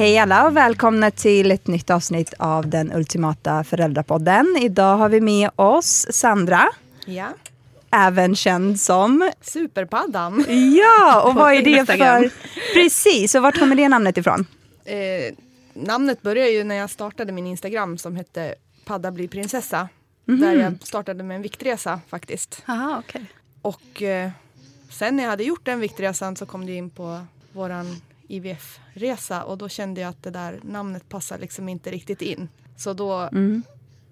Hej alla och välkomna till ett nytt avsnitt av den ultimata föräldrapodden. Idag har vi med oss Sandra, Ja. även känd som... Superpaddan. Ja, och vad är det för... Precis, och vart kommer det namnet ifrån? Eh, namnet började ju när jag startade min Instagram som hette Padda blir prinsessa. Där jag startade med en viktresa faktiskt. Aha, okej. Och eh, sen när jag hade gjort den viktresan så kom det in på våran IVF-resa och då kände jag att det där namnet passar liksom inte riktigt in. Så då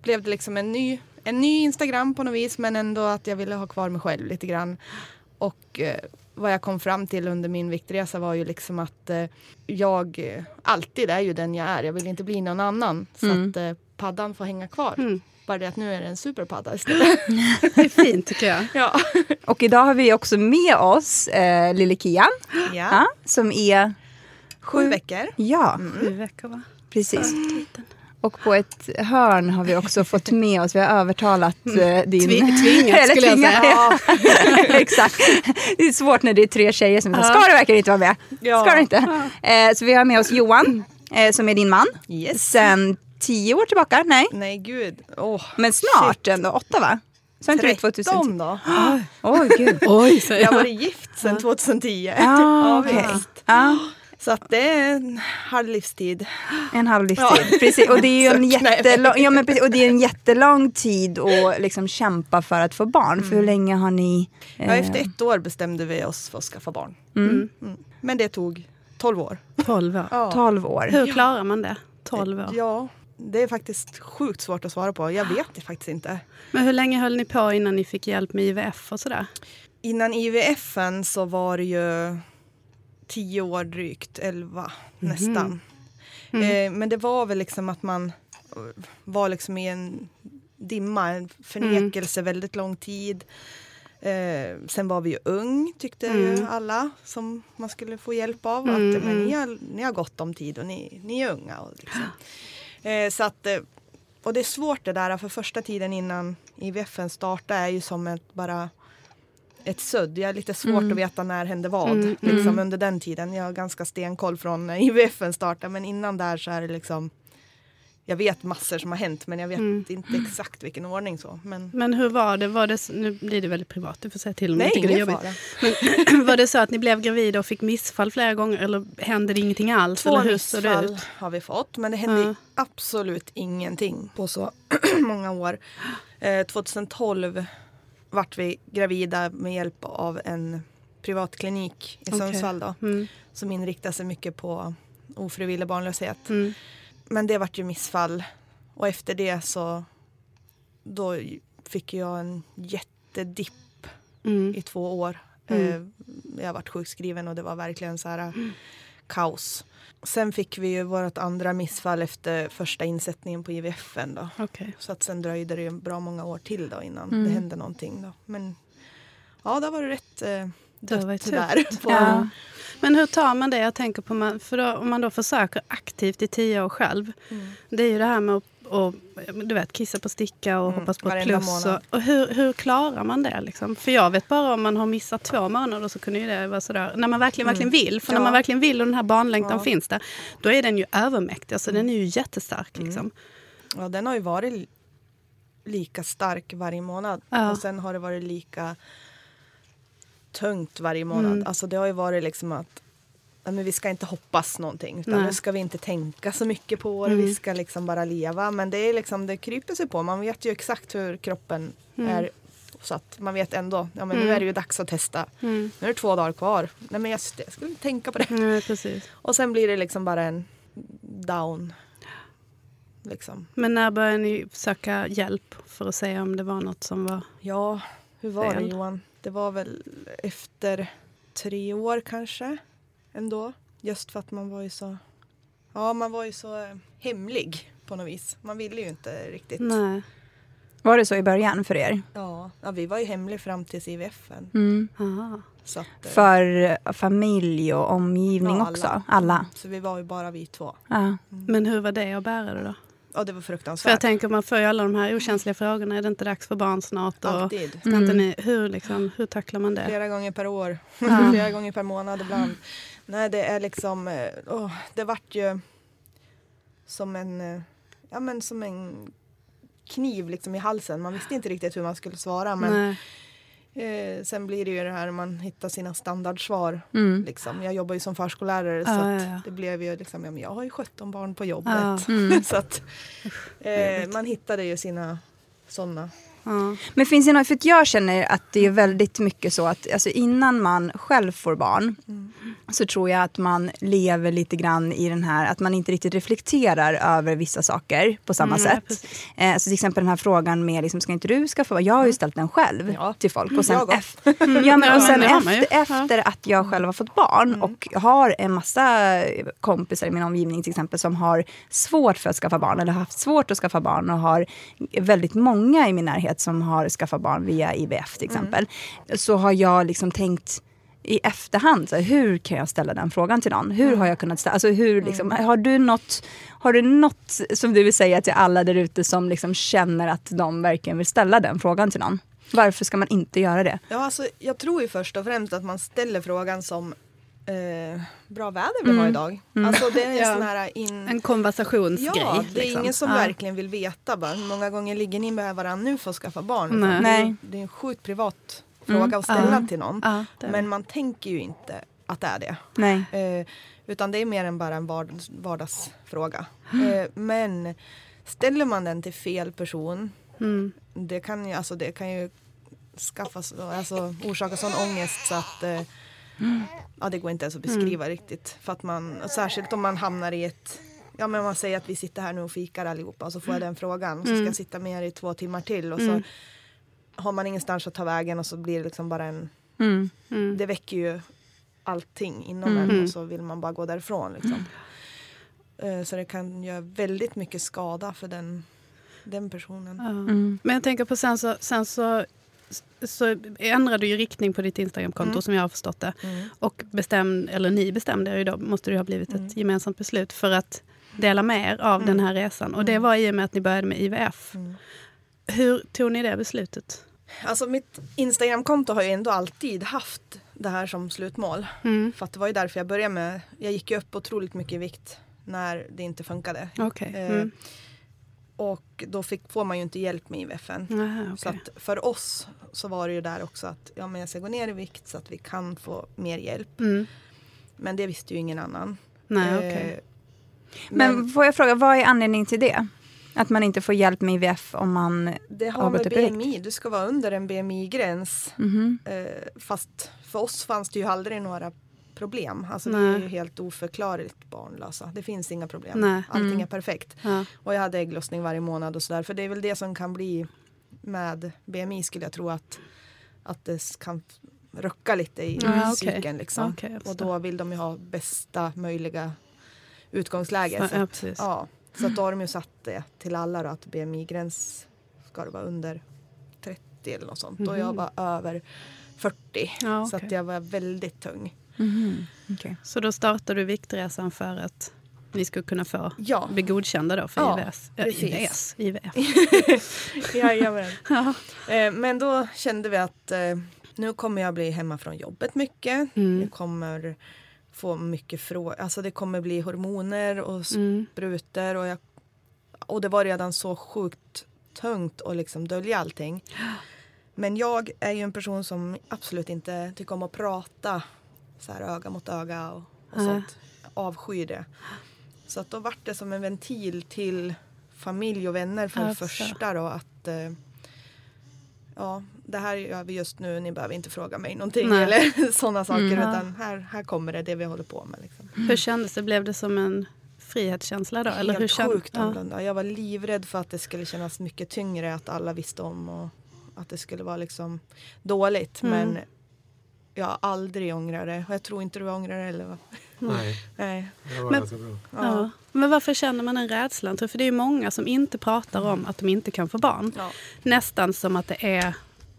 blev det liksom en ny, en ny Instagram på något vis men ändå att jag ville ha kvar mig själv lite grann. Och eh, vad jag kom fram till under min viktresa var ju liksom att eh, jag eh, alltid är ju den jag är. Jag vill inte bli någon annan. Så att eh, paddan får hänga kvar. Bara det att nu är det en superpadda istället. Det är fint tycker jag. ja. Och idag har vi också med oss eh, lille Kian, ja. ja, som är... Sju veckor. Ja, Sju veckor va? precis. Och på ett hörn har vi också fått med oss, vi har övertalat eh, din... Tvi- tvingat, skulle jag säga. ja. Exakt. Det är svårt när det är tre tjejer som säger, ska du verkligen inte vara med? Ja. Ska du inte? Eh, så vi har med oss Johan, eh, som är din man. Yes. Sen tio år tillbaka, nej. Nej gud. Åh, Men snart ändå, åtta va? Så inte det 13 2010? då. Oj, gud. Oj, säger Jag har jag. varit gift sedan 2010. Ja, Ja, okej. visst. Ja, Så att det är en halv livstid. en halv livstid. Precis. Och det är ju en jättelång, ja, men precis. Och det är en jättelång tid att liksom kämpa för att få barn. För hur länge har ni... Ja, eh, efter ett år bestämde vi oss för att skaffa barn. Mm. Mm. Men det tog 12 år. Tolv år. Ja. 12 år. Hur klarar man det? Tolv år. Ja, det är faktiskt sjukt svårt att svara på. Jag vet det faktiskt inte. Men hur länge höll ni på innan ni fick hjälp med IVF och sådär? Innan IVFen så var det ju 10 år drygt, 11 nästan. Eh, men det var väl liksom att man eh, var liksom i en dimma, en förnekelse väldigt lång tid. Eh, sen var vi ju ung tyckte ju alla som man skulle få hjälp av. att, men ni, har, ni har gott om tid och ni, ni är unga. Och, liksom. eh, så att, eh, och det är svårt det där för första tiden innan IVFen startar är ju som ett bara ett sudd. Jag är lite svårt att veta när hände vad liksom, under den tiden. Jag har ganska stenkoll från när IVFen startade men innan där så är det liksom jag vet massor som har hänt men jag vet inte exakt vilken ordning så. Men Men hur var det? Var det nu blir det väldigt privat, du får säga till om nej, ingen fara. Men, var det så att ni blev gravida och fick missfall flera gånger eller hände det ingenting alls? Två eller missfall har vi fått men det hände Ja. absolut ingenting på så många år. Eh, 2012 vart vi gravida med hjälp av en privatklinik i Okej. Sundsvall då, Mm. som inriktar sig mycket på ofrivillig barnlöshet. Mm. Men det vart ju missfall och efter det så då fick jag en jättedipp Mm. i två år. Eh, jag varit sjukskriven och det var verkligen så här eh, kaos. Sen fick vi ju vårt andra missfall efter första insättningen på IVFen då. Okej. Så att sen dröjde det bra många år till då innan Mm. det hände någonting då. Men ja, det var det rätt eh, dött där. På, Ja. Men hur tar man det? Jag tänker på man, för då, om man då försöker aktivt i tio år själv. Mm. Det är ju det här med att och, du vet, kissa på sticka och Mm, hoppas på ett plus. Och, och hur, hur klarar man det? Liksom? För jag vet bara om man har missat två månader så kunde ju det vara sådär. När man verkligen, verkligen vill. För när Mm. Ja. man verkligen vill och den här barnlängtan Ja. Mm. finns där. Då är den ju övermäktig. Alltså den är ju jättestark. Liksom. Ja, den har ju varit li- lika stark varje månad. Ja. Och sen har det varit lika tungt varje månad. Mm. Alltså det har ju varit liksom att men vi ska inte hoppas någonting. Utan Nej. nu ska vi inte tänka så mycket på det. Mm. Vi ska liksom bara leva. Men det är liksom, det kryper sig på. Man vet ju exakt hur kroppen är. Så att man vet ändå, ja men nu Mm. är det ju dags att testa. Mm. Nu är det två dagar kvar. Nej men det, jag skulle inte tänka på det. Nej, precis. Och sen blir det liksom bara en down. Liksom. Men när började ni söka hjälp för att se om det var något som var... Ja, hur var det Fel. Johan? Det var väl efter tre år kanske ändå. Just för att man var ju så, ja man var ju så eh, hemlig på något vis. Man ville ju inte riktigt. Nej. Var det så i början för er? Ja, ja, vi var ju hemliga fram tills IVF. Mm. Så att, eh, För familj och omgivning ja, också? Alla? Så vi var ju bara vi två. Ja. Men hur var det att bära det då? Ja, det var För jag fruktansvärt. tänker man får ju alla de här okänsliga frågorna. Är det inte dags för barn snart? Och Alltid. ska inte ni, hur, liksom, hur tacklar man det? Flera gånger per år. Ja. Flera gånger per månad ibland. Nej, det är liksom... åh, det vart ju som en... eh, Ja, men som en kniv liksom i halsen. Man visste inte riktigt hur man skulle svara. Men eh, sen blir det ju det här man hittar sina standardsvar. Mm. Liksom. Jag jobbar ju som förskollärare så Ja, ja, det blev ju liksom, ja, men jag har ju 17 barn på jobbet. Ja. Mm. så att eh, man hittade ju sina sådana. Ja. Men finns det något, för jag känner att det är väldigt mycket så att alltså innan man själv får barn så tror jag att man lever lite grann i den här, att man inte riktigt reflekterar över vissa saker på samma Mm, sätt. Eh, så till exempel den här frågan med, liksom, ska inte du skaffa barn? Jag har ju ställt den själv Ja. till folk. Och sen, Jag också. efter, ja, men, och sen efter, efter att jag själv har fått barn och har en massa kompisar i min omgivning till exempel som har svårt för att skaffa barn eller har haft svårt att skaffa barn och har väldigt många i min närhet som har skaffat barn via IVF till exempel. Så har jag liksom tänkt i efterhand, så här, hur kan jag ställa den frågan till någon? Hur har jag kunnat ställa, alltså hur liksom, har du något, har du något som du vill säga till alla där ute som liksom känner att de verkligen vill ställa den frågan till någon? Varför ska man inte göra det? Ja, alltså, jag tror ju först och främst att man ställer frågan som eh, bra väder vi har idag. Alltså det är en Ja. sån här in... En konversationsgrej. Ja, det är liksom. ingen som Ja. verkligen vill veta bara, hur många gånger ligger ni med varandra nu för att skaffa barn? Liksom. Nej. Det, är, Nej. det är en sjukt privat fråga att ställa till någon. Men man tänker ju inte att det är det. Nej. Eh, utan det är mer än bara en vardags, vardagsfråga. Eh, men ställer man den till fel person, Mm. det kan ju, alltså, det kan ju skaffa, så- alltså, orsaka sån ångest så att eh, ja, det går inte ens att beskriva riktigt. För att man, och särskilt om man hamnar i ett Ja men man säger att vi sitter här nu och fikar allihopa och så får jag den frågan. Så ska jag sitta med er i två timmar till och så har man ingenstans att ta vägen och så blir det liksom bara en Mm. Mm. det väcker ju allting inom en och så vill man bara gå därifrån. Liksom. Eh, Så det kan göra väldigt mycket skada för den, den personen. Mm. Men jag tänker på sen så, sen så, så ändrade du ju riktning på ditt Instagramkonto Mm. som jag har förstått det. Mm. Och bestämde, eller ni bestämde er ju då, måste det ha blivit Mm. ett gemensamt beslut för att dela med er av den här resan. Och det var i och med att ni började med IVF. Mm. Hur tog ni det beslutet? Alltså mitt Instagramkonto har ju ändå alltid haft det här som slutmål. Mm. För att det var ju därför jag började med, jag gick ju upp otroligt mycket i vikt när det inte funkade. Okej. Eh, Mm. Och då fick, får man ju inte hjälp med IVFen. Aha, Så okej. att för oss så var det ju där också att ja, men jag ska gå ner i vikt så att vi kan få mer hjälp. Mm. Men det visste ju ingen annan. Nej, Eh, okej. Men, får jag fråga, vad är anledningen till det? Att man inte får hjälp med IVF om man Det har med? BMI, du ska vara under en BMI-gräns. Mhm. Eh, fast för oss fanns det ju aldrig några problem. Alltså vi är Nej. ju helt oförklarligt barnlösa. Det finns inga problem. Nej. Allting Mm. är perfekt. Ja. Och jag hade ägglossning varje månad och sådär. För det är väl det som kan bli med BMI skulle jag tro att, att det kan rucka lite i Ja, psyken. Liksom. Okej, jag och då vill de ju ha bästa möjliga utgångsläge. Så ja, att, ja, så att då har de ju satt det till alla då, att BMI-gräns ska det vara under 30 eller något sånt. Och jag var över 40. Mhm. Ja, Så okej. att jag var väldigt tung. Mhm. Okej. Så då startade du viktresan för att ni skulle kunna få Ja, bli godkända då för Ja, IVS? Precis. IVS, IVF. Jajamän. Ja. Eh, men då kände vi att eh, nu kommer jag bli hemma från jobbet mycket. Mm. Jag kommer få mycket frågor. Alltså det kommer bli hormoner och Mm. sprutor. Och, jag, och det var redan så sjukt tungt att liksom dölja allting. Men jag är ju en person som absolut inte tycker om att prata så här öga mot öga och, och Nej. sånt. Avskyr det. Så att då vart det som en ventil till familj och vänner för Ja, förstår. första då att eh, ja, det här gör vi just nu, ni behöver inte fråga mig någonting Nej. eller sådana saker Mm. utan här, här kommer det, det vi håller på med. Liksom. Hur kändes det? Blev det som en frihetskänsla då? Eller Helt hur sjukt ja. annorlunda. Jag var livrädd för att det skulle kännas mycket tyngre att alla visste om och att det skulle vara liksom dåligt. Mm. Men jag aldrig ångrat det och jag tror inte du ångrar det heller. va? Nej, Nej. det var Men- ganska bra. Ja. Ja. Men varför känner man den rädslan? För det är ju många som inte pratar om att de inte kan få barn. Ja. Nästan som att det är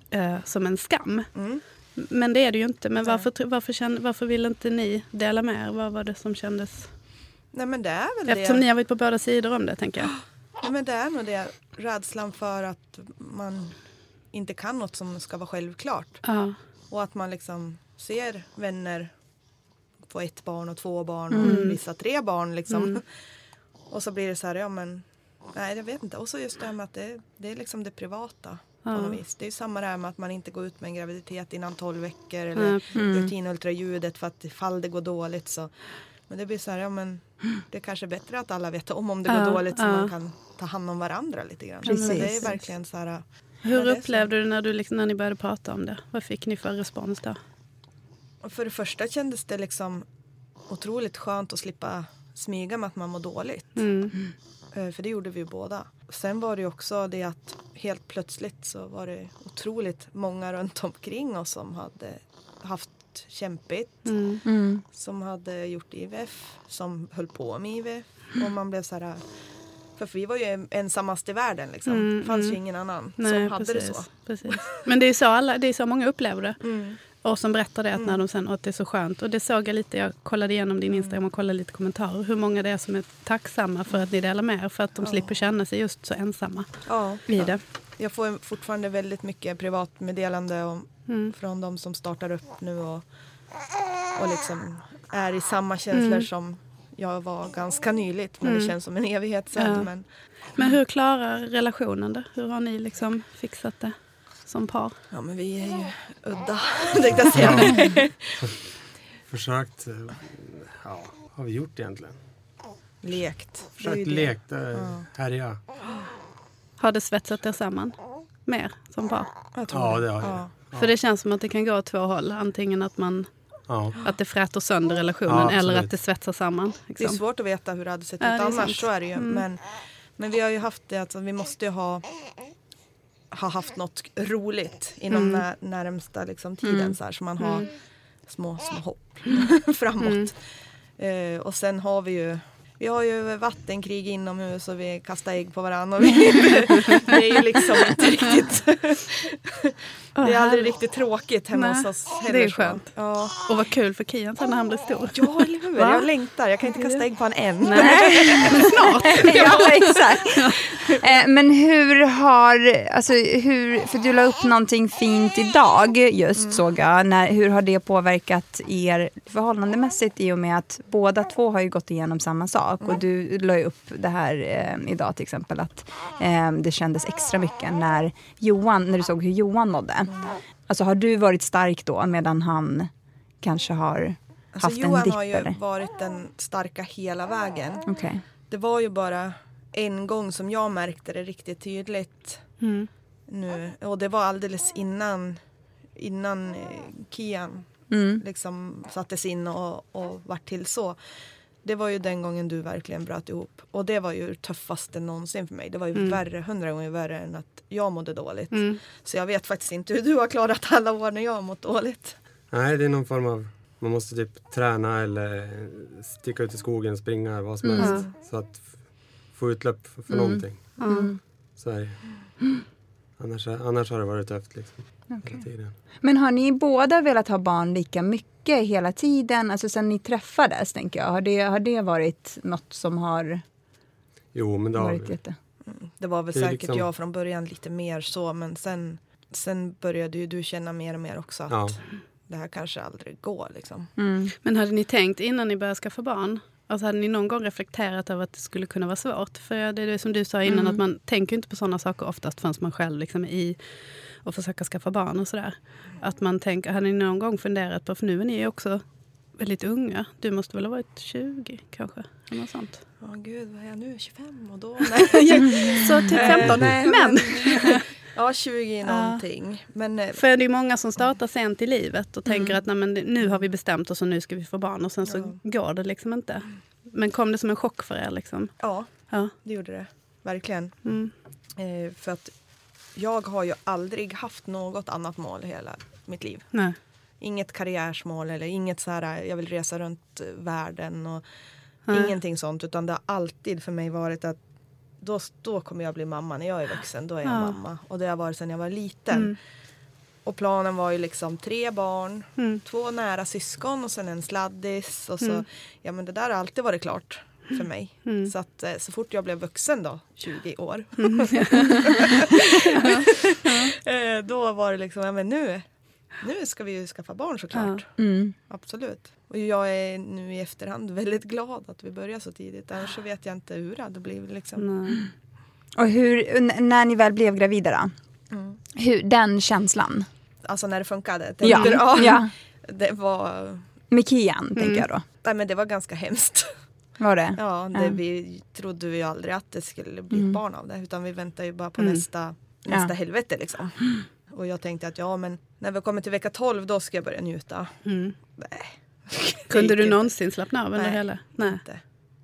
eh, som en skam. Mm. Men det är det ju inte. Men varför, varför, känner, varför vill inte ni dela med er? Vad var det som kändes? Nej men det är väl Eftersom det. ni har varit på båda sidor om det, tänker jag. Nej, men det är nog det. Rädslan för att man inte kan något som ska vara självklart. Ja. Och att man liksom ser vänner få ett barn och två barn Mm. och vissa tre barn liksom. Och så blir det så här, ja men nej jag vet inte. Och så just det här med att det, det är liksom det privata. På Ja. något vis. Det är ju samma det här med att man inte går ut med en graviditet innan 12 veckor eller Mm. rutinultraljudet för att ifall det går dåligt så. Men det blir så här, ja men det är kanske bättre att alla vet om om det går Ja, dåligt så ja. man kan ta hand om varandra lite grann. Precis. Men det är verkligen så här. Hur Ja, är så. upplevde du när, du liksom, när ni började prata om det? Vad fick ni för respons då? För det första kändes det liksom otroligt skönt att slippa smyga med att man mår dåligt. Mm. Eh, För det gjorde vi ju båda. Sen var det ju också det att helt plötsligt så var det otroligt många runt omkring oss som hade haft kämpigt. Mm. Mm. Som hade gjort IVF, som höll på med IVF. Och man blev så här... För vi var ju ensammast i världen liksom. Mm, det fanns mm. ju ingen annan Nej, som hade precis, det så. Precis. Men det är, så alla, det är så många upplever det. Mm. Och som berättar det att när de sen, att det är så skönt. Och det såg jag lite, jag kollade igenom din Instagram och kollade lite kommentarer. Hur många det är som är tacksamma för att ni delar med er. För att de slipper känna sig just så ensamma Ja, i det. jag får fortfarande väldigt mycket privatmeddelande om, Mm. från de som startar upp nu och, och liksom är i samma känslor Mm. som jag var ganska nyligt. Men Mm. det känns som en evighet sedan. Ja. Men, Men hur klarar relationen det? Hur har ni liksom fixat det som par? ja, men vi är ju udda, tänkte jag säga. Försökt, eh, ja, har vi gjort egentligen? Lekt. Det Försökt det. leka, Ja. härja. Har det svetsat er samman mer som par? Jag tror Ja, det har. Ja. Ja. För det känns som att det kan gå åt två håll. Antingen att, man, Ja. att det fräter sönder relationen eller att det svetsar samman. Det är Liksom. svårt att veta hur det hade sett Ja, ut annars. sant. Så är det ju. Mm. Men, men vi har ju haft det att vi måste ju ha, ha haft något roligt inom Mm. när, närmsta liksom, tiden. Mm. Så, här, så man har Mm. små, små hopp framåt. Eh, och sen har vi ju vi har ju vattenkrig inomhus och vi kastar ägg på varandra. Det är ju liksom inte riktigt... det är aldrig riktigt tråkigt hemma Nej, hos oss det är skönt. Ja. Och vad kul för Kian sen när han blir stor. ja, eller hur? Va? Jag längtar. Jag kan inte kasta ägg på en än. Nej, men snart. ja, exakt. Eh, Men hur har, alltså hur, för du la upp någonting fint idag just såg jag. När, hur har det påverkat er förhållandemässigt i och med att båda två har ju gått igenom samma sak. Och du la ju upp det här eh, idag till exempel att eh, det kändes extra mycket när Johan, när du såg hur Johan mådde. Alltså har du varit stark då medan han kanske har Alltså, haft en Johan dipp har ju eller? varit den starka hela vägen. Okej. Det var ju bara en gång som jag märkte det riktigt tydligt Mm. nu. Och det var alldeles innan, innan eh, Kian Mm. liksom sattes in och, och vart till så. Det var ju den gången du verkligen bröt ihop. Och det var ju tuffaste någonsin för mig. Det var ju Mm. värre, hundra gånger värre än att jag mådde dåligt. Mm. Så jag vet faktiskt inte hur du har klarat alla år när jag har mått dåligt. Nej, det är någon form av... Man måste typ träna eller sticka ut i skogen, springa, vad som Mm. helst. Så att få utlopp för för Mm. någonting. Mm. Så är det. Annars, annars har det varit tufft liksom. Tiden. Men har ni båda velat ha barn lika mycket hela tiden? Alltså sen ni träffades, tänker jag. Har det, har det varit något som har Jo, men det har varit vi. jätte... Det var väl Det säkert liksom- jag från början lite mer så men sen, sen började ju du känna mer och mer också att Ja. det här kanske aldrig går liksom. Mm. Men hade ni tänkt innan ni började skaffa barn? Alltså hade ni någon gång reflekterat över att det skulle kunna vara svårt? För det är det som du sa innan, Mm. att man tänker inte på sådana saker oftast förrän man själv liksom är i och försöka skaffa barn och sådär. Att man tänker, hade ni någon gång funderat på, för nu är ni ju också väldigt unga. Du måste väl ha varit 20 kanske? Eller något sånt. Ja gud vad är jag nu, 25 och då? Så typ 15. Nej, men, ja 20 någonting. Men eh, för det är många som startar sent i livet och tänker Mm. att Nej, men nu har vi bestämt oss och nu ska vi få barn och sen så Ja. går det liksom inte. Men kom det som en chock för er? Liksom? Ja, Ja. det gjorde det. Verkligen. Mm. Eh, för att jag har ju aldrig haft något annat mål hela mitt liv. Nej. Inget karriärsmål eller inget så här, jag vill resa runt eh, världen och Nej. ingenting sånt. Utan det har alltid för mig varit att då, då kommer jag bli mamma när jag är vuxen. Då är jag Ja. mamma. Och det har varit sedan jag var liten. Mm. Och planen var ju liksom tre barn, Mm. två nära syskon och sen en sladdis. Och så, Mm. ja men det där har alltid varit klart för mig. Mm. Så att eh, så fort jag blev vuxen då, 20 år. eh, då var det liksom, ja men nu, nu ska vi ju skaffa barn såklart. Mm. Absolut. Och jag är nu i efterhand väldigt glad att vi började så tidigt. Annars så vet jag inte hur det hade blivit. Liksom. Och hur, när ni väl blev gravida då? Mm. Hur, den känslan? Alltså när det funkade. Ja. du? ja. ja. Det var, Med Kian, Mm. tänker jag då. nej, men det var ganska hemskt. Var det? Ja, det, Ja. vi trodde ju aldrig att det skulle bli Mm. ett barn av det. Utan vi väntade ju bara på Mm. nästa, nästa Ja. helvete liksom. Och jag tänkte att ja men när vi kommer till vecka 12 då ska jag börja njuta. Mm. Kunde du någonsin slappna av under Nej. hela? Nej. Inte.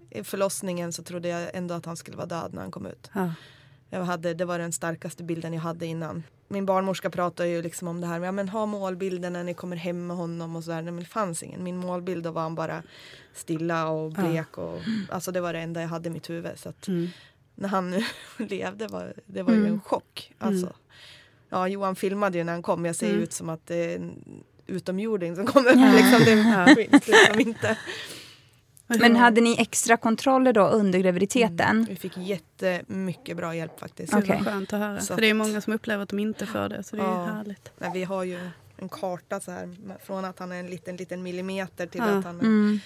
I förlossningen så trodde jag ändå att han skulle vara död när han kom ut. Ja. Jag hade, det var den starkaste bilden jag hade innan. Min barnmorska pratade ju liksom om det här med ja, men ha målbilden när ni kommer hem med honom och sådär. Men det fanns ingen. Min målbild då var han bara stilla och blek. Och, alltså det var det enda jag hade i mitt huvud. Så att Mm. när han nu levde var det var ju Mm. en chock. Alltså. Ja, Johan filmade ju när han kom. Jag ser Mm. ut som att det är en utomjording som kommer. Liksom. Det finns liksom inte. Men hade ni extra kontroller då under graviditeten? Vi fick jättemycket bra hjälp faktiskt. Det Okej. var skönt att höra. Så För det är många som upplever att de inte får det. Så det är Ja. ju härligt. Nej, vi har ju en karta så här från att han är en liten, liten millimeter till Ja. att han är... Mm.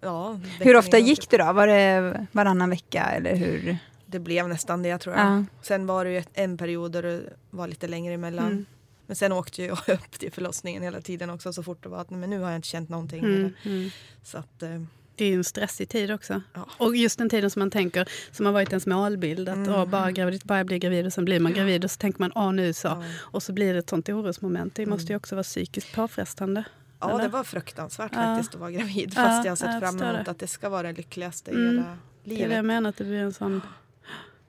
Ja, Hur ofta gick det då? Var det varannan vecka eller hur? Det blev nästan det tror jag. Ja. Sen var det ju ett, en period där det var lite längre emellan. Mm. Men sen åkte jag upp till förlossningen hela tiden också så fort det var att men nu har jag inte känt någonting. Mm. Eller, Mm. så att, eh, Det är ju en stressig tid också. Ja. Och just den tiden som man tänker, som har varit ens målbild, att Mm. åh, bara, gravid, bara blir gravid och sen blir man gravid och så tänker man åh nu så. ja. Och så blir det ett sånt orosmoment. Det måste ju Mm. också vara psykiskt påfrestande. ja, Eller? det var fruktansvärt Ja. faktiskt att vara gravid. Ja, Fast jag har sett jag fram emot det. att det ska vara det lyckligaste i Mm. hela Det är det livet. jag menar, att det blir en sån...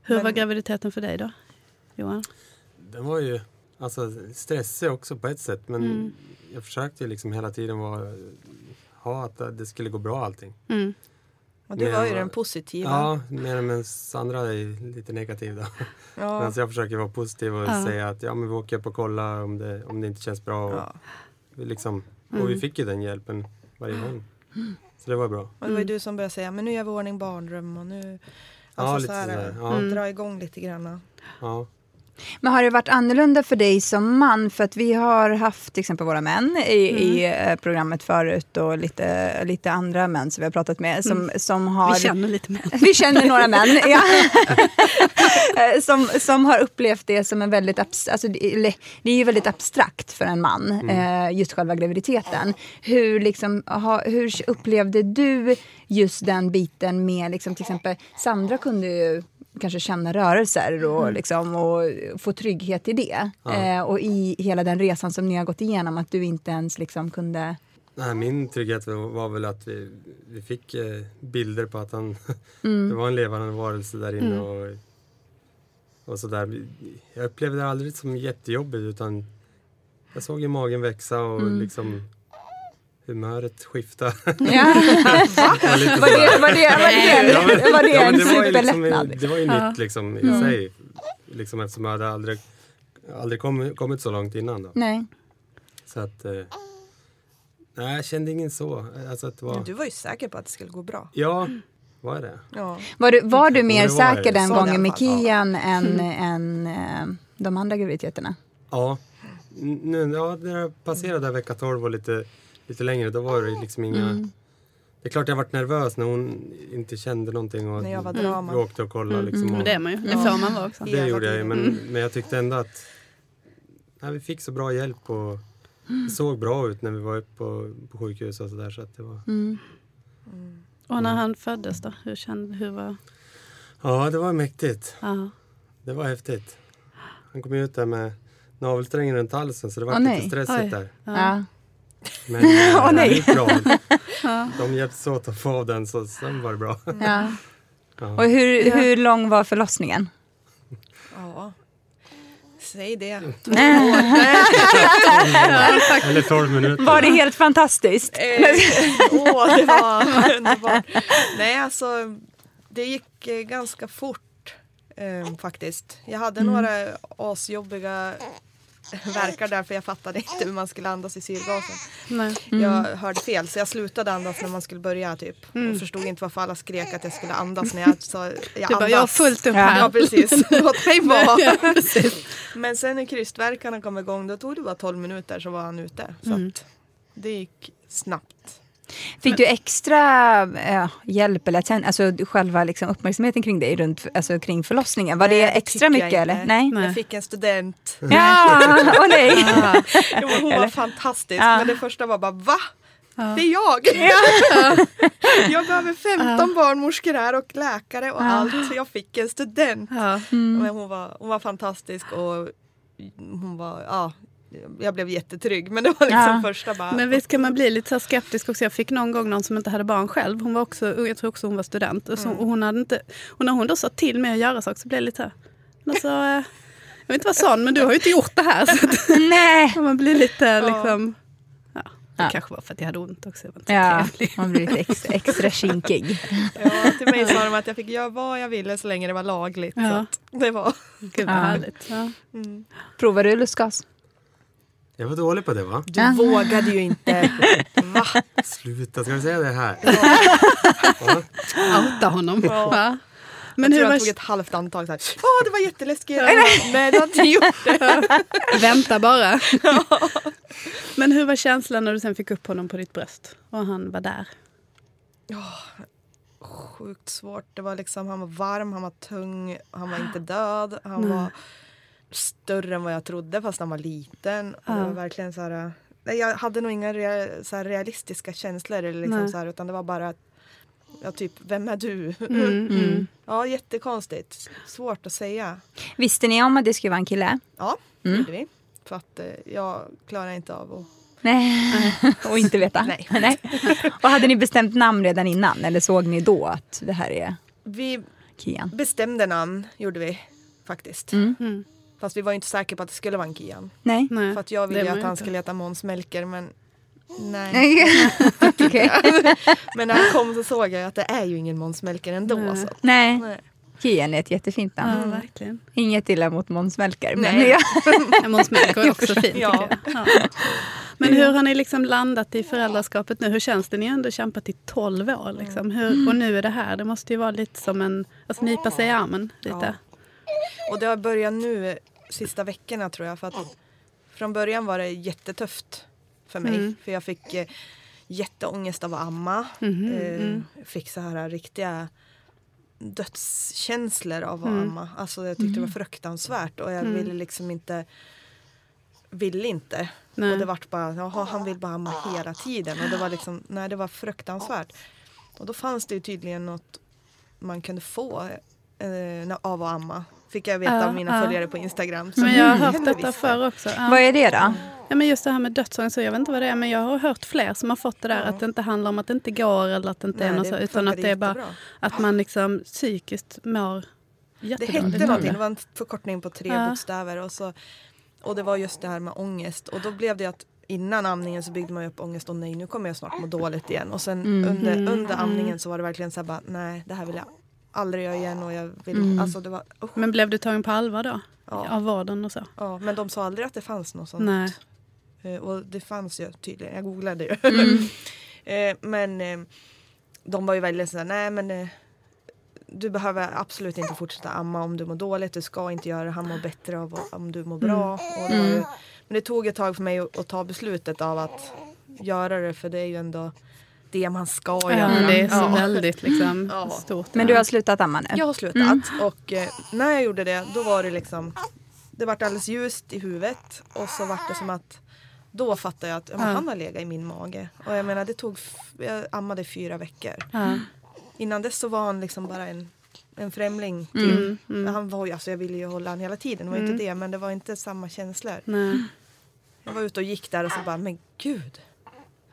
Hur Men- var graviditeten för dig då, Johan? Den var ju alltså, stressig också på ett sätt men Mm. jag försökte ju liksom hela tiden vara, ha att det skulle gå bra allting. Mm. Och det Men- var ju den positiva. Ja, medan Sandra är lite negativ då. Ja. Men jag försöker vara positiv och Ja. säga att ja, men vi åker upp och kollar om det, om det inte känns bra. Och, Ja. vi liksom, och Mm. vi fick ju den hjälpen varje gång. Så det var bra. Och det var ju du som började säga men nu gör vi i ordning barnrum och nu Ja, alltså, lite så här, sådär. Ja. Mm. dra igång lite grann. Ja. Men har det varit annorlunda för dig som man? För att vi har haft till exempel våra män i, i eh, programmet förut och lite, lite andra män som vi har pratat med som, som har... Vi känner lite mer. Vi känner några män, ja. Eh, som, som har upplevt det som en väldigt, alltså, det är ju väldigt abstrakt för en man, eh, just själva graviditeten. Hur, liksom, ha, hur upplevde du just den biten med, liksom, till exempel, Sandra kunde ju kanske känna rörelser och, liksom, och få trygghet i det. Ja. Eh, och i hela den resan som ni har gått igenom, att du inte ens liksom kunde... Nej, min trygghet var, väl att vi, vi fick eh, bilder på att han Mm. det var en levande varelse där inne. Och, och sådär. Jag upplevde det aldrig som jättejobbigt utan jag såg ju magen växa och Mm. liksom humöret skifta. Ja. var, Var det, var det, var det, var det en det var ju liksom, superlättnad? Det var ju Ja. nytt liksom i Mm. sig. Liksom eftersom jag hade aldrig, aldrig kommit, kommit så långt innan. Då. Nej. Så att, eh, nej, jag kände ingen så. Alltså att det var, Men du var ju säker på att det skulle gå bra. Ja, var det? Ja. Var du, var du mer var säker den Så gången med fall, ja. Kian än, än eh, de andra graviditeterna? Ja. N- Nu, ja, när jag passerade vecka 12 och lite, lite längre, då var det liksom inga... Mm. Det är klart jag varit nervös när hon inte kände någonting och När jag var vi drama. åkte och kollade. Mm. Liksom, Men och, det är man ju. Det får man vara också. det hela gjorde jag ju, men, Mm. men jag tyckte ändå att nej, vi fick så bra hjälp och det såg bra ut när vi var uppe på, på sjukhus och sådär. Så att det var, Mm. Och när han föddes då? Hur, kände, hur var... ja, det var mäktigt. Ja. Det var häftigt. Han kom ut där med navelsträngen runt halsen så det var Åh, lite nej. stressigt Oj. där. Ja. Men Åh, nej. det gick bra. De hjälptes åt att få av den så sen var det bra. Ja. Ja. Och hur, hur lång var förlossningen? Ja. Säg det. Eller 12 minuter. Var det helt fantastiskt? Eh, Åh, det var underbart. Nej, alltså det gick eh, ganska fort eh, faktiskt. Jag hade några asjobbiga verkar där för jag fattade inte hur man skulle andas i syrgasen. Nej. Jag hörde fel så jag slutade andas när man skulle börja typ. Och förstod inte varför alla skrek att jag skulle andas när jag sa jag Du andas. bara, jag har fullt upp här. Ja precis, låt mig vara. Men sen när krystverkarna kom igång då tog det bara 12 minuter så var han ute. Så att det gick snabbt. Fick du extra eh, hjälp eller atten- alltså själva liksom uppmärksamheten kring dig runt, alltså kring förlossningen? Var Nej, det extra jag mycket inte. eller? Nej. Nej. Jag fick en student. Ja, åh nej. Jo, hon var fantastisk. Ja. Men det första var bara va? Det är jag! jag behöver 15 barnmorskor här och läkare och allt. Så jag fick en student. Ja. Men hon, var, hon var fantastisk och hon var, ja, jag blev jättetrygg. Men det var liksom Ja. första bara. Men visst kan man bli lite så skeptisk också. Jag fick någon gång någon som inte hade barn själv. Hon var också, jag tror också hon var student. Och, så, och, hon hade inte, och när hon då sa till mig att göra saker så blev det lite så alltså, jag vill inte vara sån men du har ju inte gjort det här. Så att, nej. man blir lite liksom... Ja, det Ja. kanske var för att jag hade ont också. Jag var inte så Ja, trevlig. man blir lite extra, extra kinkig. Ja, till mig sa de att jag fick göra vad jag ville så länge det var lagligt. Så Ja. att det var... Gud vad Ja. härligt. Ja. Mm. Provar du lustgas? Jag var dålig på det va? Du vågade ju inte. Va? Sluta, ska vi säga det här? Outa honom. Ja. Men Men jag hur tror var... jag tog ett halvt andetag. Åh det var jätteläskigt. Nej du har inte gjort det. Vänta bara. Men hur var känslan när du sen fick upp honom på ditt bröst? Och han var där? Sjukt svårt. Det var liksom, han var varm, han var tung, han var inte död. Han Nej. var större än vad jag trodde fast han var liten. Och det var verkligen så här, jag hade nog inga rea, så här, realistiska känslor. Eller liksom Nej. så här, utan det var bara att, ja, typ, vem är du? Mm, mm. Ja, jättekonstigt. Svårt att säga. Visste ni om att det skulle vara en kille? Ja, Mm. gjorde vi. För att eh, jag klarar inte av att... Nej. Och inte veta? Nej. Nej. Och hade ni bestämt namn redan innan? Eller såg ni då att det här är Vi Kian? bestämde namn, gjorde vi faktiskt. Mm. Mm. Fast vi var inte säkra på att det skulle vara en Kian. Nej. Nej, För att jag ville ju att ju han inte. skulle heta Måns Melker men nej. Okej. Men när han kom så såg jag att det är ju ingen Måns Melker ändå. Nej. Så. Nej, Nej. Kian är ett jättefint namn. Ja, verkligen. Inget illa mot Måns Melker. Men Nej. jag, Ja, Måns Melker är också fint. Ja. Ja. Men hur har ni liksom landat i föräldraskapet nu? Hur känns det? Ni har ändå kämpat i 12 år. Liksom. Hur, och nu är det här. Det måste ju vara lite som en, att nypa sig i armen lite. Och det har börjat nu sista veckorna tror jag. För att från början var det jättetufft för mig. Mm. För jag fick eh, jätteångest av att amma. Mhm, eh, mm. Fick så här riktiga dödskänslor av att Mm. amma. Alltså jag tyckte det var fruktansvärt och jag Mm. ville liksom inte ville inte. Nej. Och det vart bara, jaha han vill bara amma hela tiden. Och det var liksom, nej det var fruktansvärt. Och då fanns det ju tydligen något man kunde få eh, av att amma. Fick jag veta Ja, av mina ja. följare på Instagram. Så Men jag har det hört detta förr också. Ja. vad är det då? Ja, men just det här med dödsångest, så jag vet inte vad det är, men jag har hört fler som har fått det där Ja. att det inte handlar om att det inte går eller att det inte är Nej, något så, det utan att det är bara jättebra. att man liksom psykiskt mår Det jättedåligt. hette av någonting, det. det var en förkortning på tre Ja. bokstäver. Och, så, och det var just det här med ångest. Och då blev det att innan amningen så byggde man upp ångest. Och nej, nu kommer jag snart må dåligt igen. Och sen Mm. under, Mm, under mm. amningen så var det verkligen så här bara, nej det här vill jag aldrig göra igen. Och jag vill, Mm. alltså det var, usch. Men blev du tagen på allvar då? ja, Av vården och så? ja, men de sa aldrig att det fanns något sånt. Nej. Eh, Och det fanns ju tydligen, jag googlade ju. Mm. Eh, men eh, de var ju väldigt sådär, nej men du behöver absolut inte fortsätta amma om du mår dåligt. Du ska inte göra det. Han mår bättre av om du mår bra. Och det ju, men det tog ett tag för mig att, att ta beslutet av att göra det. För det är ju ändå det man ska Ja, göra. det är så Ja. väldigt liksom, Ja. stort. Men du har slutat amma nu? Jag har slutat och eh, när jag gjorde det då var det liksom Det vart alldeles ljust i huvudet och så vart det som att Då fattade jag att ja, han har legat i min mage. Och jag menar det tog, jag ammade fyra veckor. Innan dess så var han liksom bara en, en främling. Till. Mm, mm. Han var ju, alltså jag ville ju hålla han hela tiden, det var Mm. inte det. Men det var inte samma känslor. Nej. Jag var ute och gick där och så bara, men gud.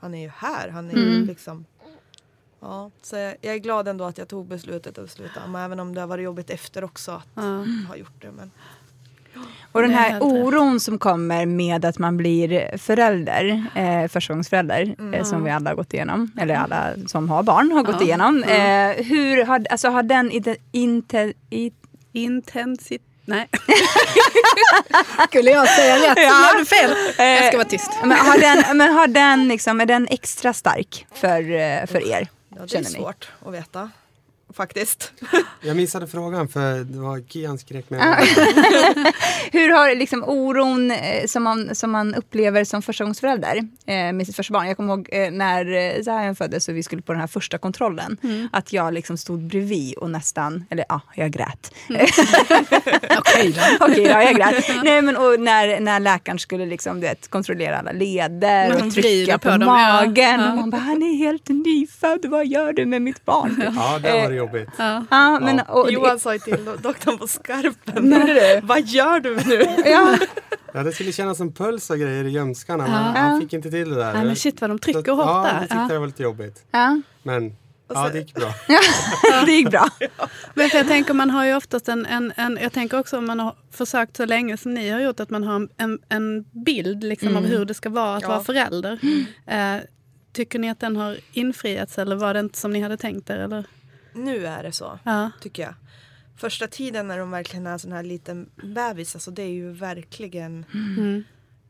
Han är ju här. Han är ju liksom... Ja, så jag, jag är glad ändå att jag tog beslutet att sluta amma, även om det har varit jobbigt efter också att Ja. ha gjort det. Men Och den här oron som kommer med att man blir förälder, eh, förstagångsförälder, eh, som vi alla har gått igenom, eller alla som har barn har gått Ja. igenom. Eh, hur har, alltså, har den inte, inte, i, Intensitet. Nej. Skulle jag säga rätt så Ja. du fel. Jag ska vara tyst. men har den, men har den liksom, är den extra stark för, eh, för er? ja, det är svårt att veta. Faktiskt. Jag missade frågan för det var Kian skrek med. Hur har liksom oron eh, som man, som man upplever som förstagångsförälder eh, med sitt första barn. Jag kommer ihåg eh, när eh, Zion föddes och vi skulle på den här första kontrollen. Att jag liksom stod bredvid och nästan, eller ja, jag grät. Okej då. Okej, ja, jag grät. Nej, men och när, när läkaren skulle liksom, vet, kontrollera alla leder och trycka på, på ja. magen. Ja. Och man bara, han är helt nyfödd, vad gör du med mitt barn? Ja, det var det jobbigt. Ja. Ja, men, och, Johan sa ju till do- doktorn på skarpen. Du? Vad gör du nu? ja, Ja, det skulle kännas som puls och grejer i ljumskarna men han fick inte till det där. Nej, men shit vad de trycker hårt ja, där. jag tyckte Ja. det var lite jobbigt. ja, Men ja, det gick bra. det gick bra. Men för jag tänker man har ju oftast en, en, en, jag tänker också om man har försökt så länge som ni har gjort att man har en, en, en bild liksom av hur det ska vara att Ja. vara förälder. Eh, tycker ni att den har infriats eller var det inte som ni hade tänkt er? Eller? Nu är det så, Ja. tycker jag. Första tiden när de verkligen är sån här liten bebis, alltså det är ju verkligen Mm.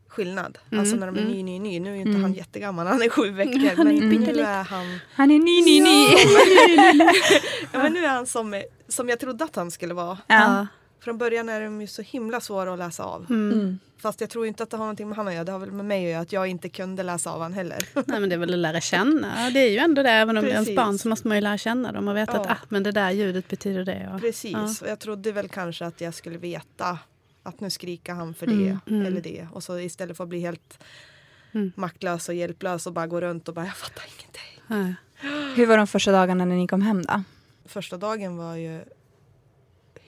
skillnad. Alltså när de är ny, ny, ny. Nu är ju inte han jättegammal, han är sju veckor. men nu är han, Han är ny, ny, ny. ja, men nu är han som, som jag trodde att han skulle vara. Ja. Från början är de ju så himla svåra att läsa av. Mm. Fast jag tror inte att det har någonting med han att göra. Det har väl med mig att göra att jag inte kunde läsa av han heller. Nej men det är väl att lära känna. Det är ju ändå det, även om det är ens Precis. barn så måste man ju lära känna dem och veta Ja. att ah, men det där ljudet betyder det. Och, Precis, Ja. och jag trodde väl kanske att jag skulle veta att nu skriker han för Mm, det eller det. Och så istället för att bli helt Mm. maktlös och hjälplös och bara gå runt och bara jag fattar ingenting. Nej. Hur var de första dagarna när ni kom hem då? Första dagen var ju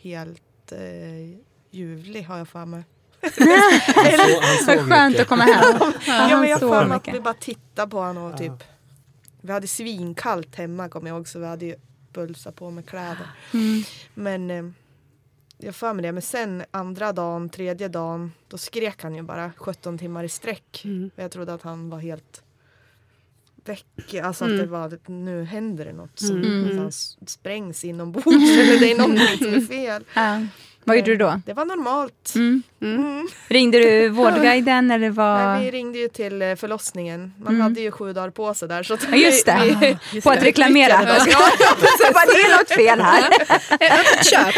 helt eh, ljuvlig har jag för mig. Han sov, han Vad sov skönt mycket. att komma hem. ja, men jag så har för mig att vi bara tittade på honom och typ Vi hade svinkallt hemma kommer jag ihåg så vi hade ju bulsat på med kläder. Mm. Men eh, jag för mig det. Men sen andra dagen, tredje dagen, då skrek han ju bara 17 timmar i sträck. Mm. Jag trodde att han var helt väck. Alltså Mm. att det var, att nu händer det något som Mm. s- sprängs inombords eller det är någonting som är fel. Ja. Vad gjorde du då? Det var normalt. Mm. Mm. Ringde du Vårdguiden eller vad? Nej, vi ringde ju till eh, förlossningen. Man Mm. hade ju sju dagar på sig där. Så att Ja, just det. vi- vi- På att reklamera. Ja, Jag bara, det är något fel här. Köp.